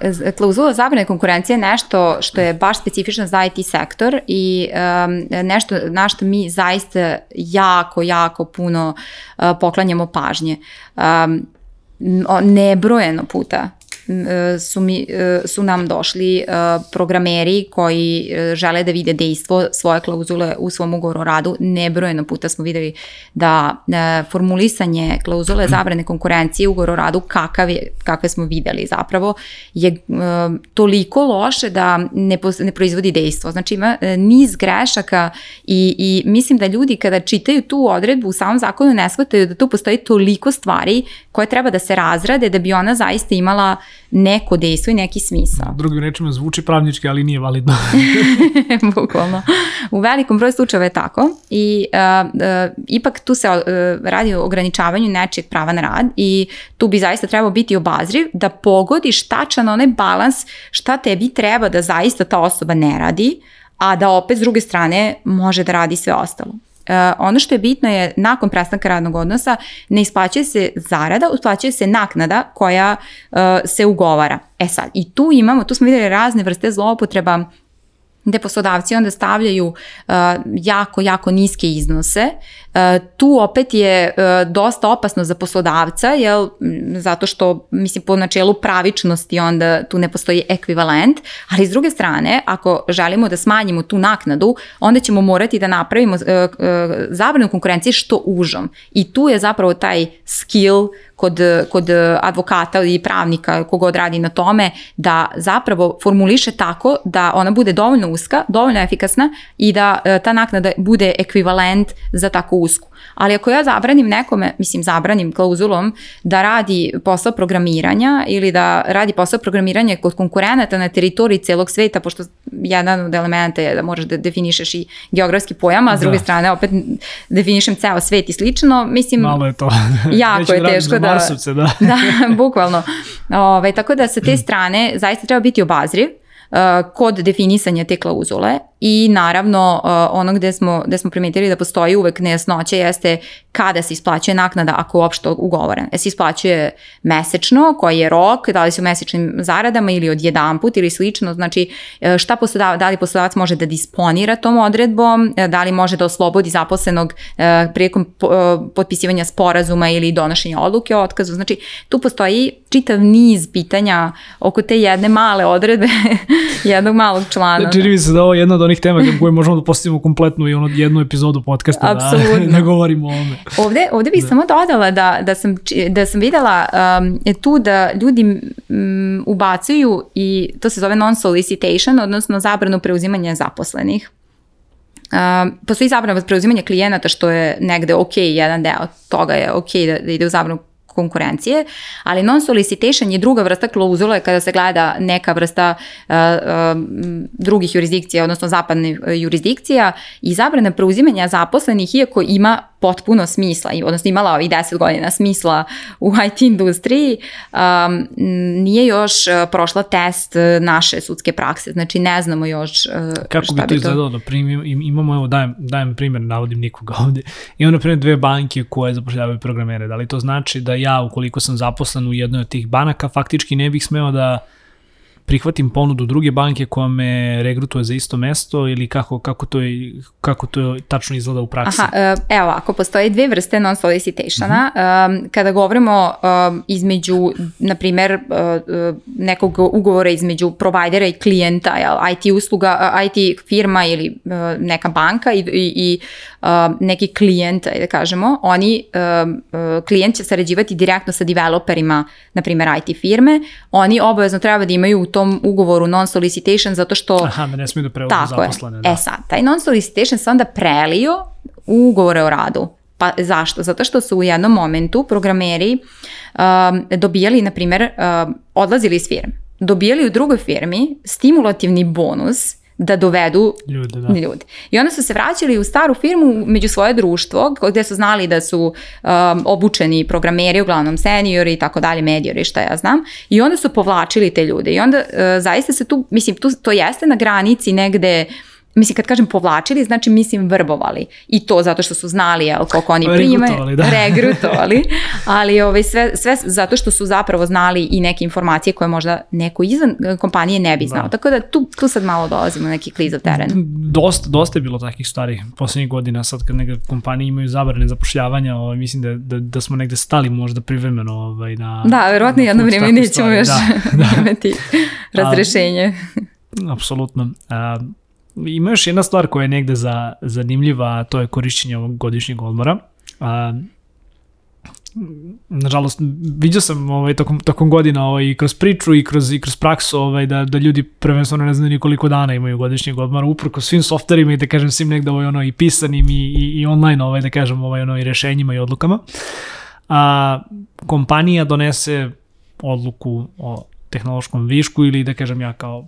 S2: uh, klauzula zabrane konkurencije je nešto što je baš specifično za IT sektor i um, nešto na što mi zaista jako, jako puno uh, poklanjamo pažnje. Um, nebrojeno puta su, mi, su nam došli programeri koji žele da vide dejstvo svoje klauzule u svom ugovoru o radu. Nebrojeno puta smo videli da formulisanje klauzule zabrane konkurencije u ugovoru o radu kakav je, kakve smo videli zapravo je toliko loše da ne, ne proizvodi dejstvo. Znači ima niz grešaka i, i mislim da ljudi kada čitaju tu odredbu u samom zakonu ne shvataju da tu postoji toliko stvari koje treba da se razrade da bi ona zaista imala neko dejstvo i neki smisao.
S1: Drugim rečima zvuči pravnički, ali nije validno.
S2: Bukvalno. U velikom broju slučajeva je tako i uh, uh, ipak tu se uh, radi o ograničavanju nečeg prava na rad i tu bi zaista trebao biti obazriv da pogodiš tačan onaj balans šta tebi treba da zaista ta osoba ne radi, a da opet s druge strane može da radi sve ostalo. Uh, ono što je bitno je nakon prestanka radnog odnosa ne isplaćuje se zarada, isplaćuje se naknada koja uh, se ugovara. E sad, i tu imamo, tu smo videli razne vrste zloupotreba gde poslodavci onda stavljaju uh, jako, jako niske iznose. Tu opet je uh, dosta opasno za poslodavca, jel, zato što, mislim, po načelu pravičnosti onda tu ne postoji ekvivalent, ali s druge strane, ako želimo da smanjimo tu naknadu, onda ćemo morati da napravimo uh, uh, zabranu konkurencije što užom. I tu je zapravo taj skill kod, kod advokata i pravnika kogod radi na tome da zapravo formuliše tako da ona bude dovoljno uska, dovoljno efikasna i da e, ta naknada bude ekvivalent za tako usku. Ali ako ja zabranim nekome, mislim zabranim klauzulom da radi posao programiranja ili da radi posao programiranja kod konkurenata na teritoriji celog sveta, pošto jedan od elementa je da možeš da definišeš i geografski pojam, a s da. druge strane opet definišem ceo svet i slično, mislim...
S1: Malo je to.
S2: jako je teško da...
S1: Marsovce, da.
S2: da, bukvalno. Ove, tako da sa te strane zaista treba biti obazriv uh, kod definisanja te klauzule i naravno uh, ono gde smo, gde smo primetili da postoji uvek nejasnoća jeste kada se isplaćuje naknada ako je uopšte ugovoren. E se isplaćuje mesečno, koji je rok, da li se u mesečnim zaradama ili od jedan put ili slično, znači uh, šta poslodavac, da li poslodavac može da disponira tom odredbom, uh, da li može da oslobodi zaposlenog prilikom potpisivanja sporazuma ili donošenja odluke o otkazu. Znači tu postoji čitav niz pitanja oko te jedne male odredbe, jednog malog člana.
S1: Znači, mi se da ovo je jedna od onih tema koje možemo da postavimo kompletnu i ono jednu epizodu podcasta da, da govorimo o ome.
S2: Ovde, ovde bih da. samo dodala da, da, sam, da sam videla um, je tu da ljudi um, ubacuju i to se zove non-solicitation, odnosno zabranu preuzimanja zaposlenih. Um, postoji zabrana preuzimanja klijenata što je negde ok, jedan deo toga je ok da, da ide u zabranu konkurencije, ali non-solicitation je druga vrsta klauzule kada se gleda neka vrsta uh, uh, drugih jurisdikcija, odnosno zapadnih uh, jurisdikcija i zabrana preuzimanja zaposlenih, iako ima potpuno smisla, odnosno imala ovih 10 godina smisla u IT industriji, um, nije još uh, prošla test uh, naše sudske prakse, znači ne znamo još uh,
S1: Kako šta bi to izgledalo? Da primim, imamo, evo, dajem, dajem primjer, navodim nikoga ovde, imamo na primjer dve banke koje zapošljavaju programere, da li to znači da ja, ukoliko sam zaposlen u jednoj od tih banaka, faktički ne bih smeo da prihvatim ponudu druge banke koja me regrutuje za isto mesto ili kako, kako, to, je, kako to tačno izgleda u praksi?
S2: Aha, e, evo, ako postoje dve vrste non-solicitationa, uh -huh. kada govorimo između, na primer, e, nekog ugovora između provajdera i klijenta, IT usluga, IT firma ili e, neka banka i, i, i neki klijent, da kažemo, oni, klijent će sarađivati direktno sa developerima, na primjer IT firme, oni obavezno treba da imaju u tom ugovoru non-solicitation zato što...
S1: Aha, da ne smiju da preuzmu zaposlene.
S2: Je. Da. E sad, taj non-solicitation se onda prelio u ugovore o radu. Pa zašto? Zato što su u jednom momentu programeri um, dobijali, na primjer, um, odlazili iz firme. Dobijali u drugoj firmi stimulativni bonus da dovedu
S1: ljude, da.
S2: ljude. I onda su se vraćali u staru firmu među svoje društvo gde su znali da su um, obučeni programeri, uglavnom seniori i tako dalje, mediori, šta ja znam. I onda su povlačili te ljude. I onda uh, zaista se tu, mislim, tu, to jeste na granici negde mislim kad kažem povlačili, znači mislim vrbovali. I to zato što su znali jel, koliko oni primaju.
S1: Regrutovali, da.
S2: Regrutovali. Ali ovaj, sve, sve zato što su zapravo znali i neke informacije koje možda neko izvan e, kompanije ne bi znao. Da. Tako da tu, tu sad malo dolazimo na neki klizav teren.
S1: Dosta, dosta je bilo takih stvari poslednjih godina, sad kad neke kompanije imaju zabrane zapošljavanja, ovaj, mislim da, da, da smo negde stali možda privremeno ovaj, na...
S2: Da, verovatno jedno vrijeme nećemo još da, da. imati razrešenje.
S1: Apsolutno. Uh, ima još jedna stvar koja je negde za, zanimljiva, a to je korišćenje ovog godišnjeg odmora. A, nažalost, vidio sam ovaj, tokom, tokom godina ovaj, i kroz priču i kroz, i kroz praksu ovaj, da, da ljudi prvenstveno ne znaju koliko dana imaju godišnjeg odmora, uprko svim softverima i da kažem svim negde ovaj, ono, i pisanim i, i, i online ovaj, da kažem ovaj, ono, i rešenjima i odlukama. A, kompanija donese odluku o tehnološkom višku ili da kažem ja kao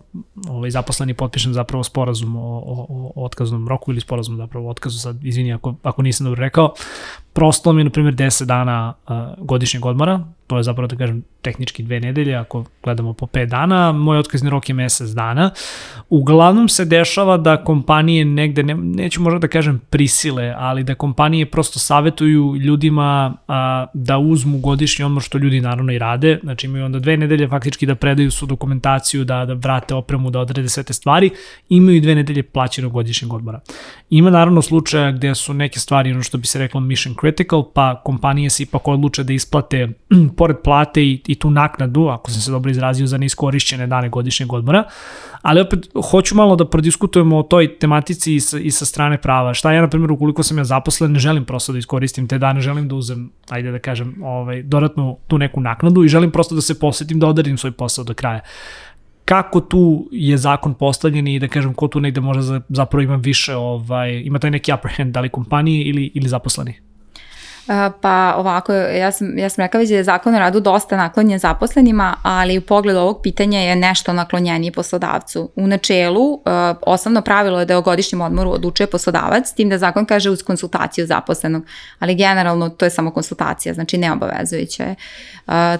S1: ovaj, zaposleni potpišem zapravo sporazum o, o, o otkaznom roku ili sporazum zapravo o otkazu, sad izvini ako, ako nisam dobro rekao, prosto mi je na primjer 10 dana uh, godišnjeg odmora, to je zapravo da kažem tehnički dve nedelje, ako gledamo po 5 dana, moj otkazni rok je mesec dana. Uglavnom se dešava da kompanije negde, ne, neću možda da kažem prisile, ali da kompanije prosto savetuju ljudima a, da uzmu godišnji odmor, što ljudi naravno i rade, znači imaju onda dve nedelje faktički da predaju su dokumentaciju, da, da vrate opremu, da odrede sve te stvari, imaju dve nedelje plaćenog godišnjeg odmora. Ima naravno slučaja gde su neke stvari, ono što bi se reklo mission critical, pa kompanije se ipak odluče da isplate pored plate i, i tu naknadu, ako sam se dobro izrazio, za neiskorišćene dane godišnjeg odmora, ali opet hoću malo da prodiskutujemo o toj tematici i sa, i sa strane prava. Šta ja, na primjer, ukoliko sam ja zaposlen, ne želim prosto da iskoristim te dane, želim da uzem, ajde da kažem, ovaj, dodatnu tu neku naknadu i želim prosto da se posetim da odarim svoj posao do kraja kako tu je zakon postavljen i da kažem ko tu negde možda zapravo ima više, ovaj, ima taj neki upper hand, da li kompanije ili, ili zaposleni?
S2: Pa ovako, ja sam, ja sam rekao već da je zakon o radu dosta naklonjen zaposlenima, ali u pogledu ovog pitanja je nešto naklonjeniji poslodavcu. U načelu, osnovno pravilo je da o godišnjem odmoru odlučuje poslodavac, tim da zakon kaže uz konsultaciju zaposlenog, ali generalno to je samo konsultacija, znači neobavezujuće je.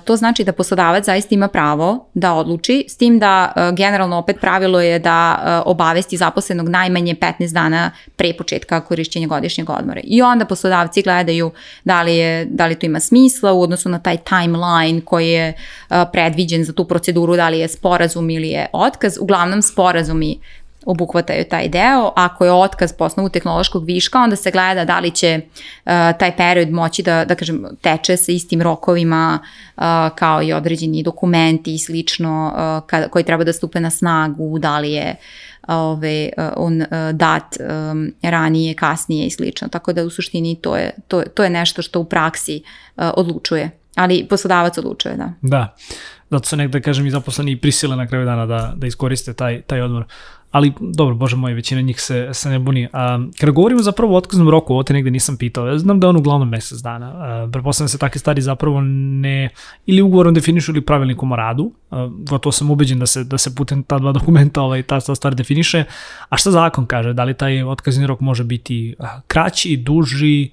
S2: To znači da poslodavac zaista ima pravo da odluči, s tim da generalno opet pravilo je da obavesti zaposlenog najmanje 15 dana pre početka korišćenja godišnjeg odmora. I onda poslodavci gledaju da li, je, da li to ima smisla u odnosu na taj timeline koji je uh, predviđen za tu proceduru, da li je sporazum ili je otkaz. Uglavnom sporazumi obuhvataju taj deo. Ako je otkaz po osnovu tehnološkog viška, onda se gleda da li će uh, taj period moći da, da kažem, teče sa istim rokovima uh, kao i određeni dokumenti i slično uh, kada, koji treba da stupe na snagu, da li je ove, on dat um, ranije, kasnije i slično. Tako da u suštini to je, to, to je nešto što u praksi uh, odlučuje. Ali poslodavac odlučuje, da.
S1: Da, zato se nekda, kažem, i zaposleni prisile na kraju dana da, da iskoriste taj, taj odmor ali dobro, bože moj, većina njih se, se ne buni. A, kada govorimo zapravo o otkaznom roku, ovo te negde nisam pitao, ja znam da je on uglavnom mesec dana. Prepostavljam se takve stvari zapravo ne, ili ugovorom definišu ili pravilnikom o radu, a, gotovo sam ubeđen da se, da se putem ta dva dokumenta ovaj, ta, ta stvar definiše. A šta zakon kaže? Da li taj otkazni rok može biti kraći, duži,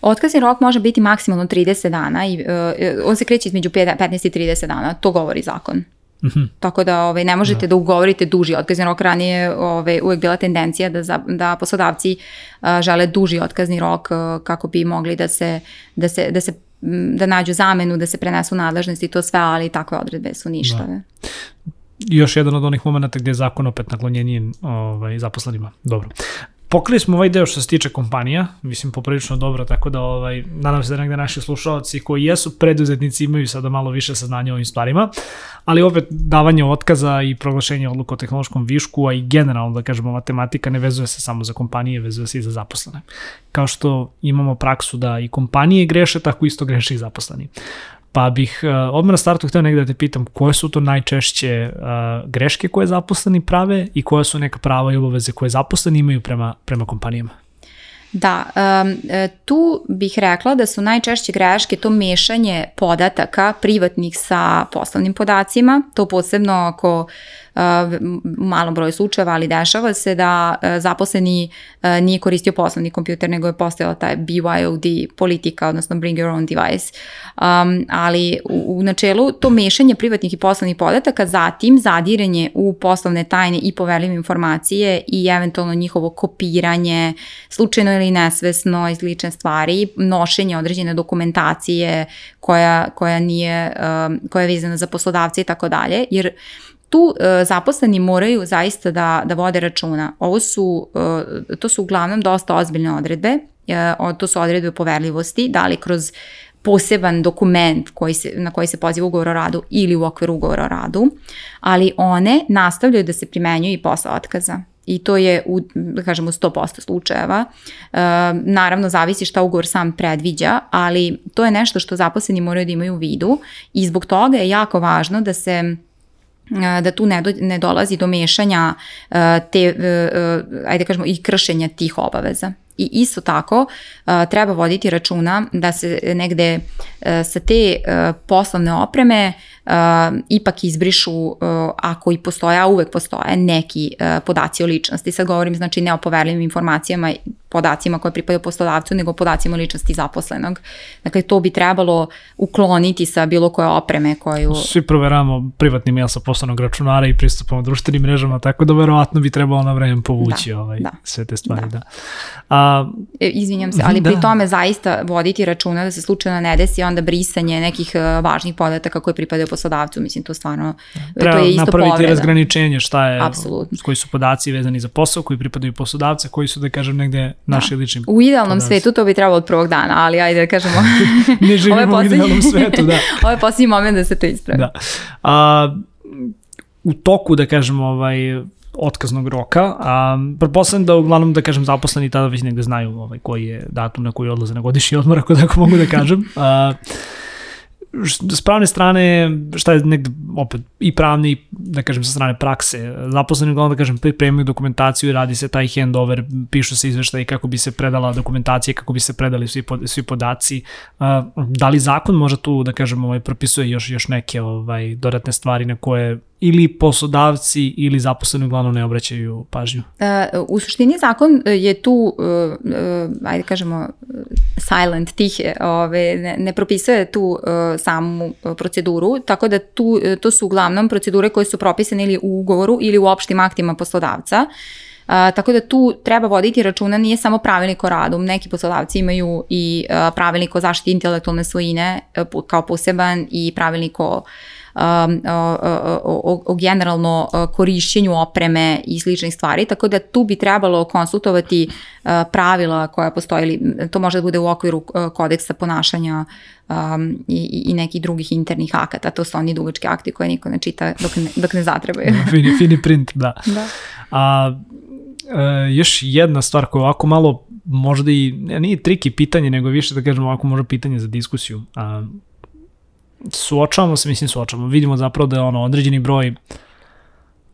S2: Otkazni rok može biti maksimalno 30 dana i uh, on se kreće između 15 i 30 dana, to govori zakon. Mm -hmm. Tako da ovaj, ne možete da, da ugovorite duži otkazni rok. Ranije ovaj, uvek bila tendencija da, za, da poslodavci uh, žele duži otkazni rok uh, kako bi mogli da se, da se, da se da nađu zamenu, da se prenesu nadležnosti i to sve, ali takve odredbe su ništave. Da.
S1: Još jedan od onih momenta gde je zakon opet naklonjeniji ovaj, zaposlenima. Dobro pokrili smo ovaj deo što se tiče kompanija, mislim poprilično dobro, tako da ovaj, nadam se da negde naši slušalci koji jesu preduzetnici imaju sada malo više saznanja o ovim stvarima, ali opet davanje otkaza i proglašenje odluka o tehnološkom višku, a i generalno da kažemo matematika ne vezuje se samo za kompanije, vezuje se i za zaposlene. Kao što imamo praksu da i kompanije greše, tako isto greše i zaposleni. Pa bih uh, odmah na startu hteo negde da te pitam koje su to najčešće uh, greške koje zaposleni prave i koje su neka prava i obaveze koje zaposleni imaju prema, prema kompanijama?
S2: Da, um, tu bih rekla da su najčešće greške to mešanje podataka privatnih sa poslovnim podacima, to posebno ako u malom broju slučajeva, ali dešava se da zaposleni nije koristio poslovni kompjuter, nego je postojala taj BYOD politika, odnosno bring your own device. Um, ali u, u načelu to mešanje privatnih i poslovnih podataka, zatim zadiranje u poslovne tajne i poverljive informacije i eventualno njihovo kopiranje, slučajno ili nesvesno iz lične stvari, nošenje određene dokumentacije koja, koja nije, um, koja je vezana za poslodavce i tako dalje, jer tu uh, zaposleni moraju zaista da, da vode računa. Ovo su, uh, to su uglavnom dosta ozbiljne odredbe, uh, to su odredbe poverljivosti, da li kroz poseban dokument koji se, na koji se poziva ugovor o radu ili u okviru ugovora o radu, ali one nastavljaju da se primenjuju i posle otkaza i to je u, da kažem, u 100% slučajeva. E, naravno, zavisi šta ugovor sam predviđa, ali to je nešto što zaposleni moraju da imaju u vidu i zbog toga je jako važno da se e, da tu ne, do, ne dolazi do mešanja te, ajde kažemo, i kršenja tih obaveza. I isto tako treba voditi računa da se negde sa te poslovne opreme ipak izbrišu ako i postoje, a uvek postoje neki podaci o ličnosti. Sad govorim znači ne o poverljivim informacijama podacima koje pripadaju poslodavcu, nego podacima ličnosti zaposlenog. Dakle, to bi trebalo ukloniti sa bilo koje opreme koju...
S1: Svi proveramo privatni mail sa poslovnog računara i pristupamo društvenim mrežama, tako da verovatno bi trebalo na vreme povući da, ovaj, da, sve te stvari. Da. da.
S2: A, e, Izvinjam se, ali da. pri tome zaista voditi računa da se slučajno ne desi onda brisanje nekih e, važnih podataka koje pripadaju poslodavcu, mislim to stvarno,
S1: Treba
S2: to je isto
S1: napraviti
S2: povreda.
S1: razgraničenje šta je, Absolutno. koji su podaci vezani za posao, koji pripadaju poslodavca, koji su da kažem negde naši da. lični
S2: U idealnom podaci. svetu to bi trebalo od prvog dana, ali ajde da kažemo.
S1: ne živimo u idealnom svetu, da.
S2: Ovo je posljednji moment da se to ispravi.
S1: Da. A, u toku, da kažemo, ovaj, otkaznog roka, a pretpostavljam da uglavnom da kažem zaposleni tada već negde znaju ovaj, koji je datum na koji odlaze na godišnji odmor, ako tako mogu da kažem. A, s pravne strane, šta je negde opet i pravni, da kažem sa strane prakse, zaposleni uglavnom da kažem pripremaju dokumentaciju radi se taj handover, pišu se izveštaji kako bi se predala dokumentacija, kako bi se predali svi, pod, svi podaci. Da li zakon može tu da kažem ovaj, propisuje još, još neke ovaj, dodatne stvari na koje ili poslodavci ili zaposleni uglavnom ne obraćaju pažnju?
S2: Uh, u suštini zakon je tu, uh, uh, ajde kažemo, silent, tihe, ove, ne, ne propisuje tu uh, samu proceduru, tako da tu, to su uglavnom procedure koje su propisane ili u ugovoru ili u opštim aktima poslodavca. Uh, tako da tu treba voditi računa nije samo pravilnik o radu, neki poslodavci imaju i uh, pravilnik o zaštiti intelektualne svojine uh, kao poseban i pravilnik o o, o, o generalno korišćenju opreme i sličnih stvari, tako da tu bi trebalo konsultovati pravila koja postoje, ili to može da bude u okviru kodeksa ponašanja um, i, i nekih drugih internih akata, to su oni dugački akti koje niko ne čita dok ne, dok ne zatrebaju.
S1: fini, fini print, da. da. A, e, još jedna stvar koja ovako malo možda i, nije triki pitanje, nego više da kažemo ovako možda pitanje za diskusiju. A, suočavamo se, mislim suočavamo, vidimo zapravo da je ono određeni broj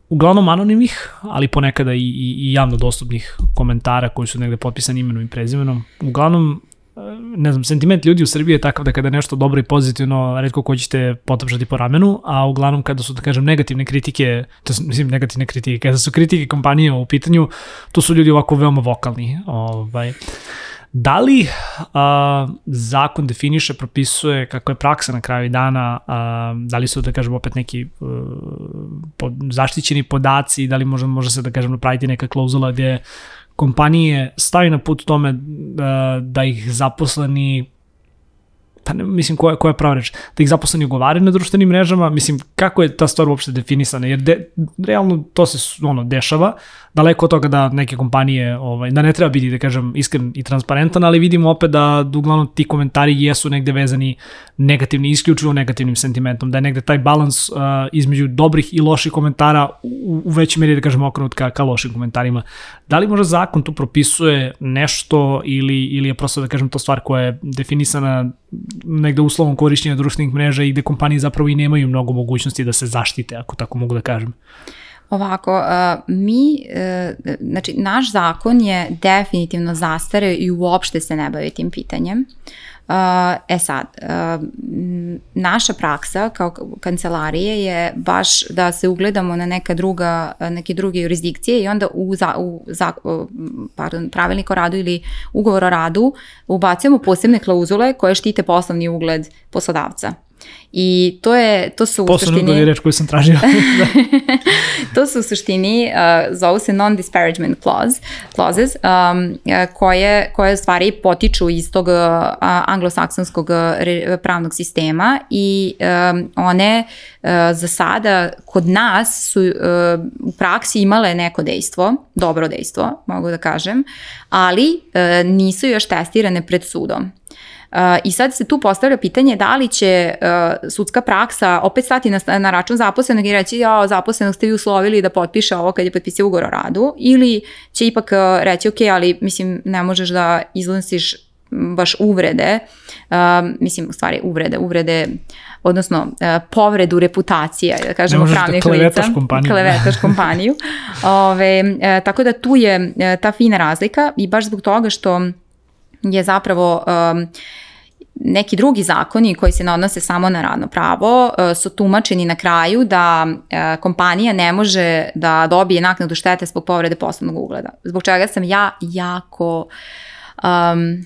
S1: uglavnom anonimnih, ali ponekada i, i, i javno dostupnih komentara koji su negde potpisani imenom i prezimenom. Uglavnom, e, ne znam, sentiment ljudi u Srbiji je takav da kada je nešto dobro i pozitivno, redko ko ćete potapšati po ramenu, a uglavnom kada su, da kažem, negativne kritike, to su, mislim, negativne kritike, kada su kritike kompanije u pitanju, to su ljudi ovako veoma vokalni. Ovaj. Da li a, zakon definiše, propisuje kako je praksa na kraju dana, a, da li su, da kažem, opet neki a, e, pod, zaštićeni podaci, da li može, može se, da kažem, napraviti neka klauzula gde kompanije stavi na put tome da, da ih zaposleni pa ne, mislim koja, koja je prava reč, da ih zaposleni ugovaraju na društvenim mrežama, mislim kako je ta stvar uopšte definisana, jer de, realno to se ono dešava, daleko od toga da neke kompanije, ovaj, da ne treba biti, da kažem, iskren i transparentan, ali vidimo opet da, uglavnom ti komentari jesu negde vezani negativni, isključivo negativnim sentimentom, da je negde taj balans uh, između dobrih i loših komentara u, u većoj meri, da kažem, okrenut ka, ka lošim komentarima. Da li možda zakon tu propisuje nešto ili, ili je prosto, da kažem, to stvar koja je definisana negde uslovom korišćenja društvenih mreža i gde kompanije zapravo i nemaju mnogo mogućnosti da se zaštite, ako tako mogu da kažem?
S2: Ovako, uh, mi, uh, znači, naš zakon je definitivno zastareo i uopšte se ne bavi tim pitanjem. E sad, uh, naša praksa kao kancelarije je baš da se ugledamo na neka druga, neke druge jurisdikcije i onda u, za, u za, pardon, pravilnik o radu ili ugovor o radu ubacujemo posebne klauzule koje štite poslovni ugled poslodavca. I to je, to su
S1: u suštini... Posebno reč koju sam tražio.
S2: to su u suštini, uh, zovu se non-disparagement clause, clauses, um, koje, koje stvari potiču iz tog uh, anglosaksonskog uh, pravnog sistema i um, one uh, za sada kod nas su uh, u praksi imale neko dejstvo, dobro dejstvo, mogu da kažem, ali uh, nisu još testirane pred sudom. Uh, I sad se tu postavlja pitanje da li će uh, sudska praksa opet stati na, na račun zaposlenog i reći ja zaposlenog ste vi uslovili da potpiše ovo kad je potpisio ugovor o radu ili će ipak uh, reći ok, ali mislim ne možeš da izlasiš baš uvrede, mislim u stvari uvrede, uvrede odnosno uh, povredu reputacije, da kažemo pravnih
S1: da lica. kompaniju.
S2: Klevetaš kompaniju. Ove, uh, tako da tu je uh, ta fina razlika i baš zbog toga što je zapravo um, neki drugi zakoni koji se ne odnose samo na radno pravo uh, su tumačeni na kraju da uh, kompanija ne može da dobije naknadu štete zbog povrede poslovnog ugleda. Zbog čega sam ja jako um,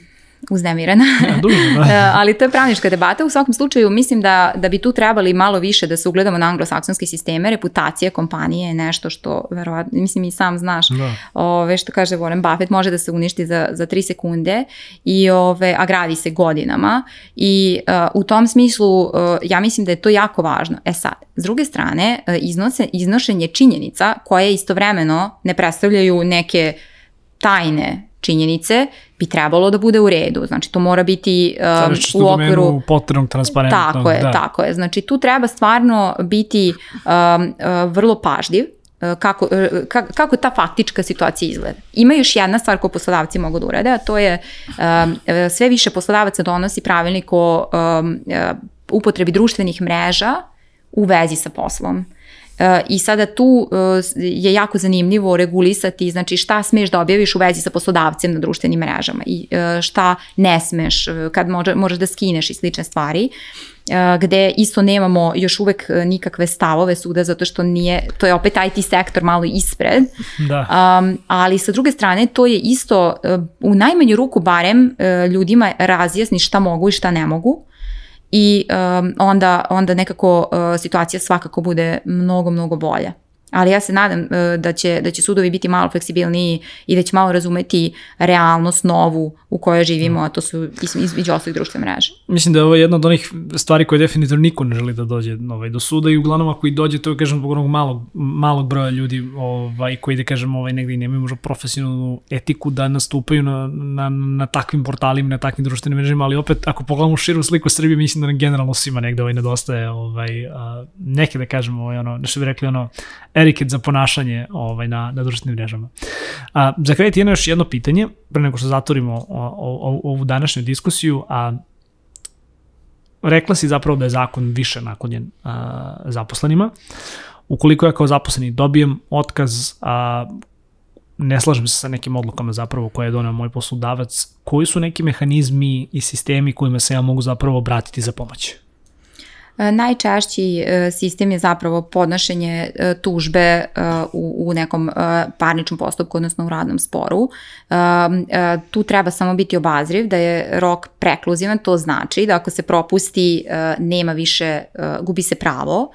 S2: uznemirena. Ja, dužno, da. E, ali to je pravnička debata. U svakom slučaju mislim da, da bi tu trebali malo više da se ugledamo na anglosaksonske sisteme. Reputacija kompanije je nešto što, verovatno, mislim i sam znaš, da. ove, što kaže Warren Buffett, može da se uništi za, za tri sekunde, i, ove, a gradi se godinama. I uh, u tom smislu uh, ja mislim da je to jako važno. E sad, s druge strane, uh, iznose, iznošenje činjenica koje istovremeno ne predstavljaju neke tajne činjenice bi trebalo da bude u redu. Znači, to mora biti um, u okviru...
S1: potrebnog transparentnog.
S2: Tako je, da. tako je. Znači, tu treba stvarno biti um, uh, vrlo pažljiv uh, kako, uh, kako ta faktička situacija izgleda. Ima još jedna stvar koju poslodavci mogu da urade, a to je um, sve više poslodavaca donosi pravilnik o um, upotrebi društvenih mreža u vezi sa poslom. I sada tu e, je jako zanimljivo regulisati znači šta smeš da objaviš u vezi sa poslodavcem na društvenim mrežama i e, šta ne smeš e, kad možeš da skineš i slične stvari gde isto nemamo još uvek nikakve stavove suda zato što nije, to je opet IT sektor malo ispred, da. um, ali sa druge strane to je isto u najmanju ruku barem ljudima razjasni šta mogu i šta ne mogu i um, onda, onda nekako uh, situacija svakako bude mnogo, mnogo bolja ali ja se nadam uh, da će, da će sudovi biti malo fleksibilniji i da će malo razumeti realnost novu u kojoj živimo, a to su između ostalih društvene mreže.
S1: Mislim da je ovo jedna od onih stvari koje definitivno niko ne želi da dođe ovaj, do suda i uglavnom ako i dođe, to je kažem zbog onog malog, malog broja ljudi ovaj, koji da kažem ovaj, negdje nemaju možda profesionalnu etiku da nastupaju na, na, na takvim portalima, na takvim društvenim mrežima, ali opet ako pogledamo širu sliku Srbije, mislim da nam generalno svima negde ovaj, nedostaje ovaj, neke da kažemo, ovaj, ono, nešto bi rekli ono, etiket za ponašanje ovaj, na, na društvenim mrežama. A, za kraj ti jedno još jedno pitanje, pre nego što zatvorimo ovu današnju diskusiju, a rekla si zapravo da je zakon više naklonjen a, zaposlenima. Ukoliko ja kao zaposleni dobijem otkaz, a, ne slažem se sa nekim odlukama zapravo koje je donao moj poslodavac, koji su neki mehanizmi i sistemi kojima se ja mogu zapravo obratiti za pomoć?
S2: E, najčešći e, sistem je zapravo podnošenje e, tužbe u, u nekom parničnom postupku, odnosno u radnom sporu. Tu treba samo biti obazriv da je rok prekluzivan, to znači da ako se propusti nema više, gubi se pravo,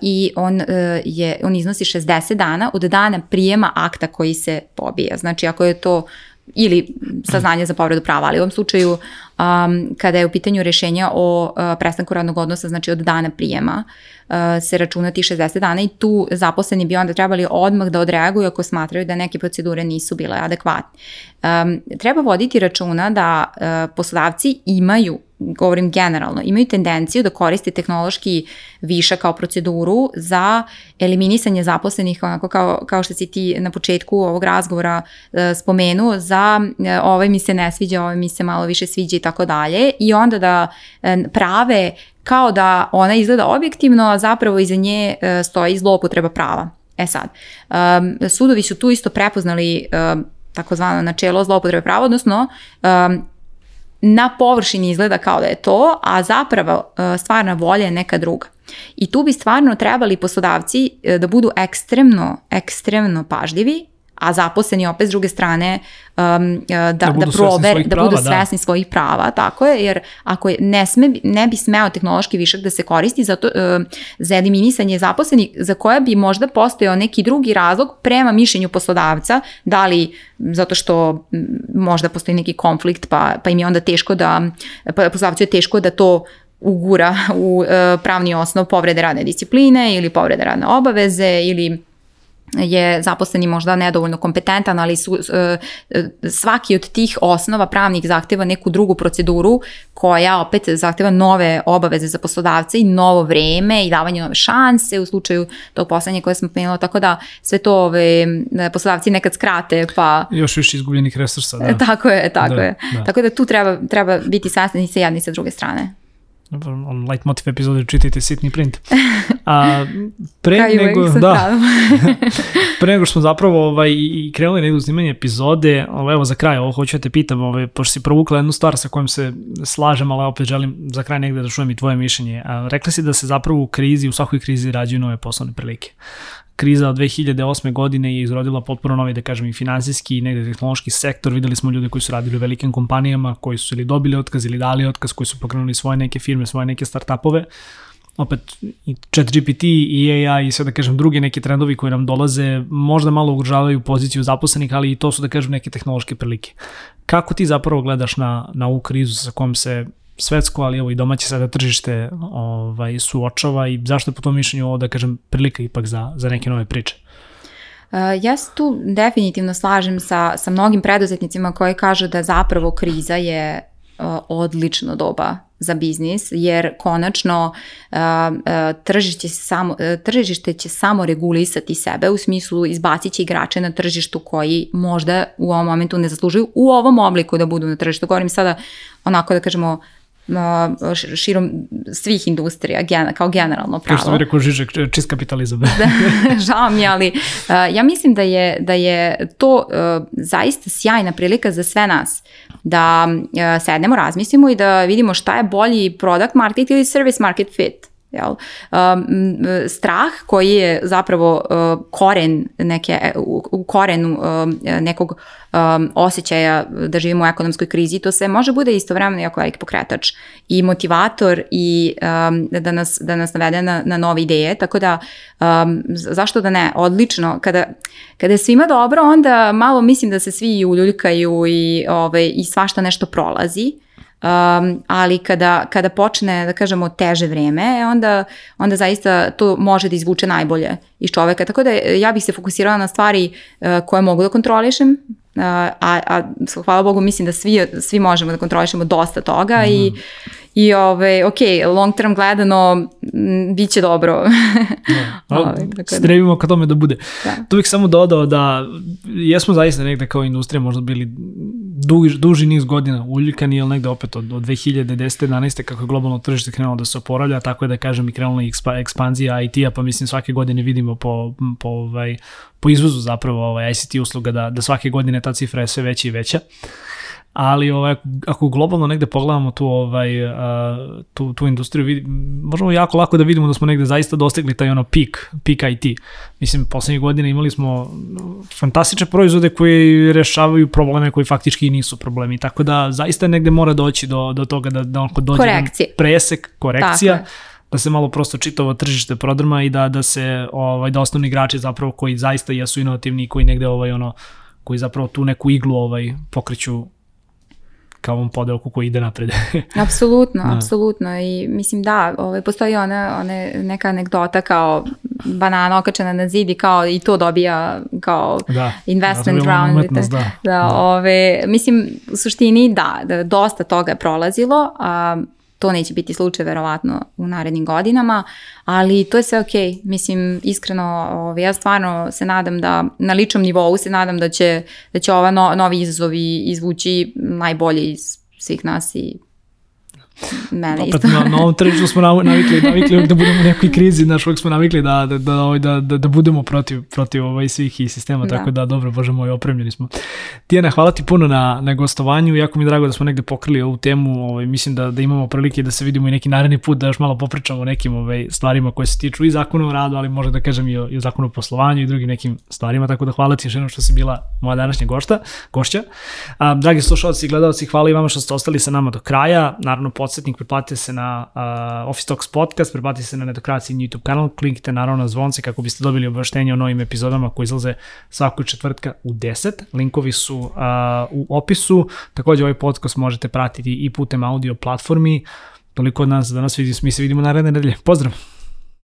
S2: i on, je, on iznosi 60 dana od dana prijema akta koji se pobija. Znači ako je to ili saznanje za povredu prava, ali u ovom slučaju um, kada je u pitanju rešenja o uh, prestanku radnog odnosa, znači od dana prijema, uh, se računa ti 60 dana i tu zaposleni bi onda trebali odmah da odreaguju ako smatraju da neke procedure nisu bile adekvatne. Um, treba voditi računa da uh, poslodavci imaju govorim generalno, imaju tendenciju da koriste tehnološki viša kao proceduru za eliminisanje zaposlenih, onako kao, kao što si ti na početku ovog razgovora e, spomenuo, za e, ovaj mi se ne sviđa, ovaj mi se malo više sviđa i tako dalje i onda da e, prave kao da ona izgleda objektivno, a zapravo iza nje e, stoji zloupotreba prava. E sad, um, sudovi su tu isto prepoznali um, takozvano načelo zloupotrebe prava, odnosno um, na površini izgleda kao da je to, a zapravo uh, stvarna volja je neka druga. I tu bi stvarno trebali poslodavci uh, da budu ekstremno, ekstremno pažljivi a zaposleni opet s druge strane um, da, da, da prover, da budu svesni da. svojih prava, tako je, jer ako je, ne, sme, ne bi smeo tehnološki višak da se koristi za, to, uh, za eliminisanje zaposlenih za koje bi možda postojao neki drugi razlog prema mišljenju poslodavca, da li zato što možda postoji neki konflikt pa, pa im je onda teško da, pa poslodavcu je teško da to ugura u uh, pravni osnov povrede radne discipline ili povrede radne obaveze ili je zaposleni možda nedovoljno kompetentan, ali su, e, svaki od tih osnova pravnih zahteva neku drugu proceduru koja opet zahteva nove obaveze za poslodavce i novo vreme i davanje nove šanse u slučaju tog poslednje koje smo pomenula, tako da sve to ove, poslodavci nekad skrate pa...
S1: Još više izgubljenih resursa, da.
S2: Tako je, tako da, je. Da. Tako da tu treba, treba biti sasni sa jedne i sa druge strane
S1: on motiv epizode čitajte sitni print. A pre Kaj nego da. pre nego što smo zapravo ovaj i krenuli na snimanje epizode, ovaj evo za kraj, ovo hoću da te pitam, ovaj pošto si provukla jednu stvar sa kojom se slažem, ali opet želim za kraj negde da čujem i tvoje mišljenje. A, rekla si da se zapravo u krizi, u svakoj krizi rađaju nove poslovne prilike kriza od 2008. godine je izrodila potpuno novi, da kažem, i finansijski i negde tehnološki sektor. Videli smo ljude koji su radili u velikim kompanijama, koji su ili dobili otkaz ili dali otkaz, koji su pokrenuli svoje neke firme, svoje neke startupove. Opet i ChatGPT i AI i sve da kažem drugi neki trendovi koji nam dolaze možda malo ugrožavaju poziciju zaposlenih, ali i to su da kažem neke tehnološke prilike. Kako ti zapravo gledaš na, na ovu krizu sa kojom se svetsko, ali evo i domaće sada tržište ovaj, suočava i zašto je po tom mišljenju ovo, da kažem, prilika ipak za, za neke nove priče?
S2: Uh, ja se tu definitivno slažem sa, sa mnogim preduzetnicima koji kažu da zapravo kriza je uh, odlično doba za biznis, jer konačno uh, tržište, samo, tržište će samo regulisati sebe, u smislu izbacit će igrače na tržištu koji možda u ovom momentu ne zaslužuju u ovom obliku da budu na tržištu. Govorim sada onako da kažemo širom svih industrija, kao generalno pravo. Kao
S1: što bi rekao Žižek, čist kapitalizam. da,
S2: žao mi, ali ja mislim da je, da je to uh, zaista sjajna prilika za sve nas da uh, sednemo, razmislimo i da vidimo šta je bolji product market ili service market fit. Jel? Um, strah koji je zapravo uh, koren neke, u, korenu um, nekog um, osjećaja da živimo u ekonomskoj krizi, to se može bude istovremeno jako veliki pokretač i motivator i um, da, nas, da nas navede na, na nove ideje, tako da zašto da ne, odlično, kada, kada je svima dobro, onda malo mislim da se svi uljuljkaju i, ovaj, i svašta nešto prolazi, Um, ali kada, kada počne, da kažemo, teže vreme, e, onda, onda zaista to može da izvuče najbolje iz čoveka. Tako da ja bih se fokusirala na stvari uh, koje mogu da kontrolišem, a, a hvala Bogu mislim da svi, svi možemo da kontrolišemo dosta toga mm. i I ove, ok, long term gledano, m, bit će dobro.
S1: da. ove, da. Strevimo ka tome da bude. Da. Tu bih samo dodao da jesmo zaista negde kao industrija možda bili duži, duži niz godina uljikani, ili negde opet od, od 2010. 11. kako je globalno tržište krenulo da se oporavlja, tako je da kažem i krenula ekspa, ekspanzija IT-a, pa mislim svake godine vidimo po, po, ovaj, po izvozu zapravo ovaj, ICT usluga da, da svake godine ta cifra je sve veća i veća ali ovaj, ako globalno negde pogledamo tu, ovaj, tu, tu industriju, vidi, možemo jako lako da vidimo da smo negde zaista dostigli taj ono pik, pik IT. Mislim, poslednjih godina imali smo fantastične proizvode koji rešavaju probleme koji faktički nisu problemi, tako da zaista negde mora doći do, do toga da, da onako dođe
S2: Korekcije.
S1: presek, korekcija, da se malo prosto čitavo tržište prodrma i da da se ovaj da osnovni igrači zapravo koji zaista jesu inovativni i koji negde ovaj ono koji zapravo tu neku iglu ovaj pokreću kao ovom podelku koji ide napred.
S2: apsolutno, da. apsolutno i mislim da, ovaj, postoji ona, one, neka anegdota kao banana okačena na zid i kao i to dobija kao da, investment da, round. Umetnost, da, da, da, ove, mislim, u suštini da, da dosta toga je prolazilo, a to neće biti slučaj verovatno u narednim godinama, ali to je sve okej. Mislim, iskreno, ovaj, ja stvarno se nadam da, na ličnom nivou se nadam da će, da će ova no, novi izazovi izvući najbolje iz svih nas i Mene
S1: Opet
S2: isto.
S1: na, na ovom tržištu smo navikli, navikli da budemo u nekoj krizi, znaš, uvijek smo navikli da, da, da, da, da, da budemo protiv, protiv ovaj svih i sistema, da. tako da, dobro, bože moj, opremljeni smo. Tijana, hvala ti puno na, na gostovanju, jako mi je drago da smo negde pokrili ovu temu, ovaj, mislim da, da imamo prilike da se vidimo i neki naredni put, da još malo popričamo o nekim ovaj, stvarima koje se tiču i zakonu o radu, ali možda da kažem i o, i o zakonu o poslovanju i drugim nekim stvarima, tako da hvala ti još jednom što si bila moja današnja gošta, gošća. A, dragi slušalci i gledalci, hvala i vama što ste ostali sa nama do kraja. Naravno, podsjetnik, preplatite se na uh, Office Talks podcast, preplatite se na Netokraciji YouTube kanal, kliknite naravno na zvonce kako biste dobili obaveštenje o novim epizodama koji izlaze svakog četvrtka u 10. Linkovi su uh, u opisu. Takođe, ovaj podcast možete pratiti i putem audio platformi. Toliko od nas, danas mi se vidimo naredne nedelje. Pozdrav!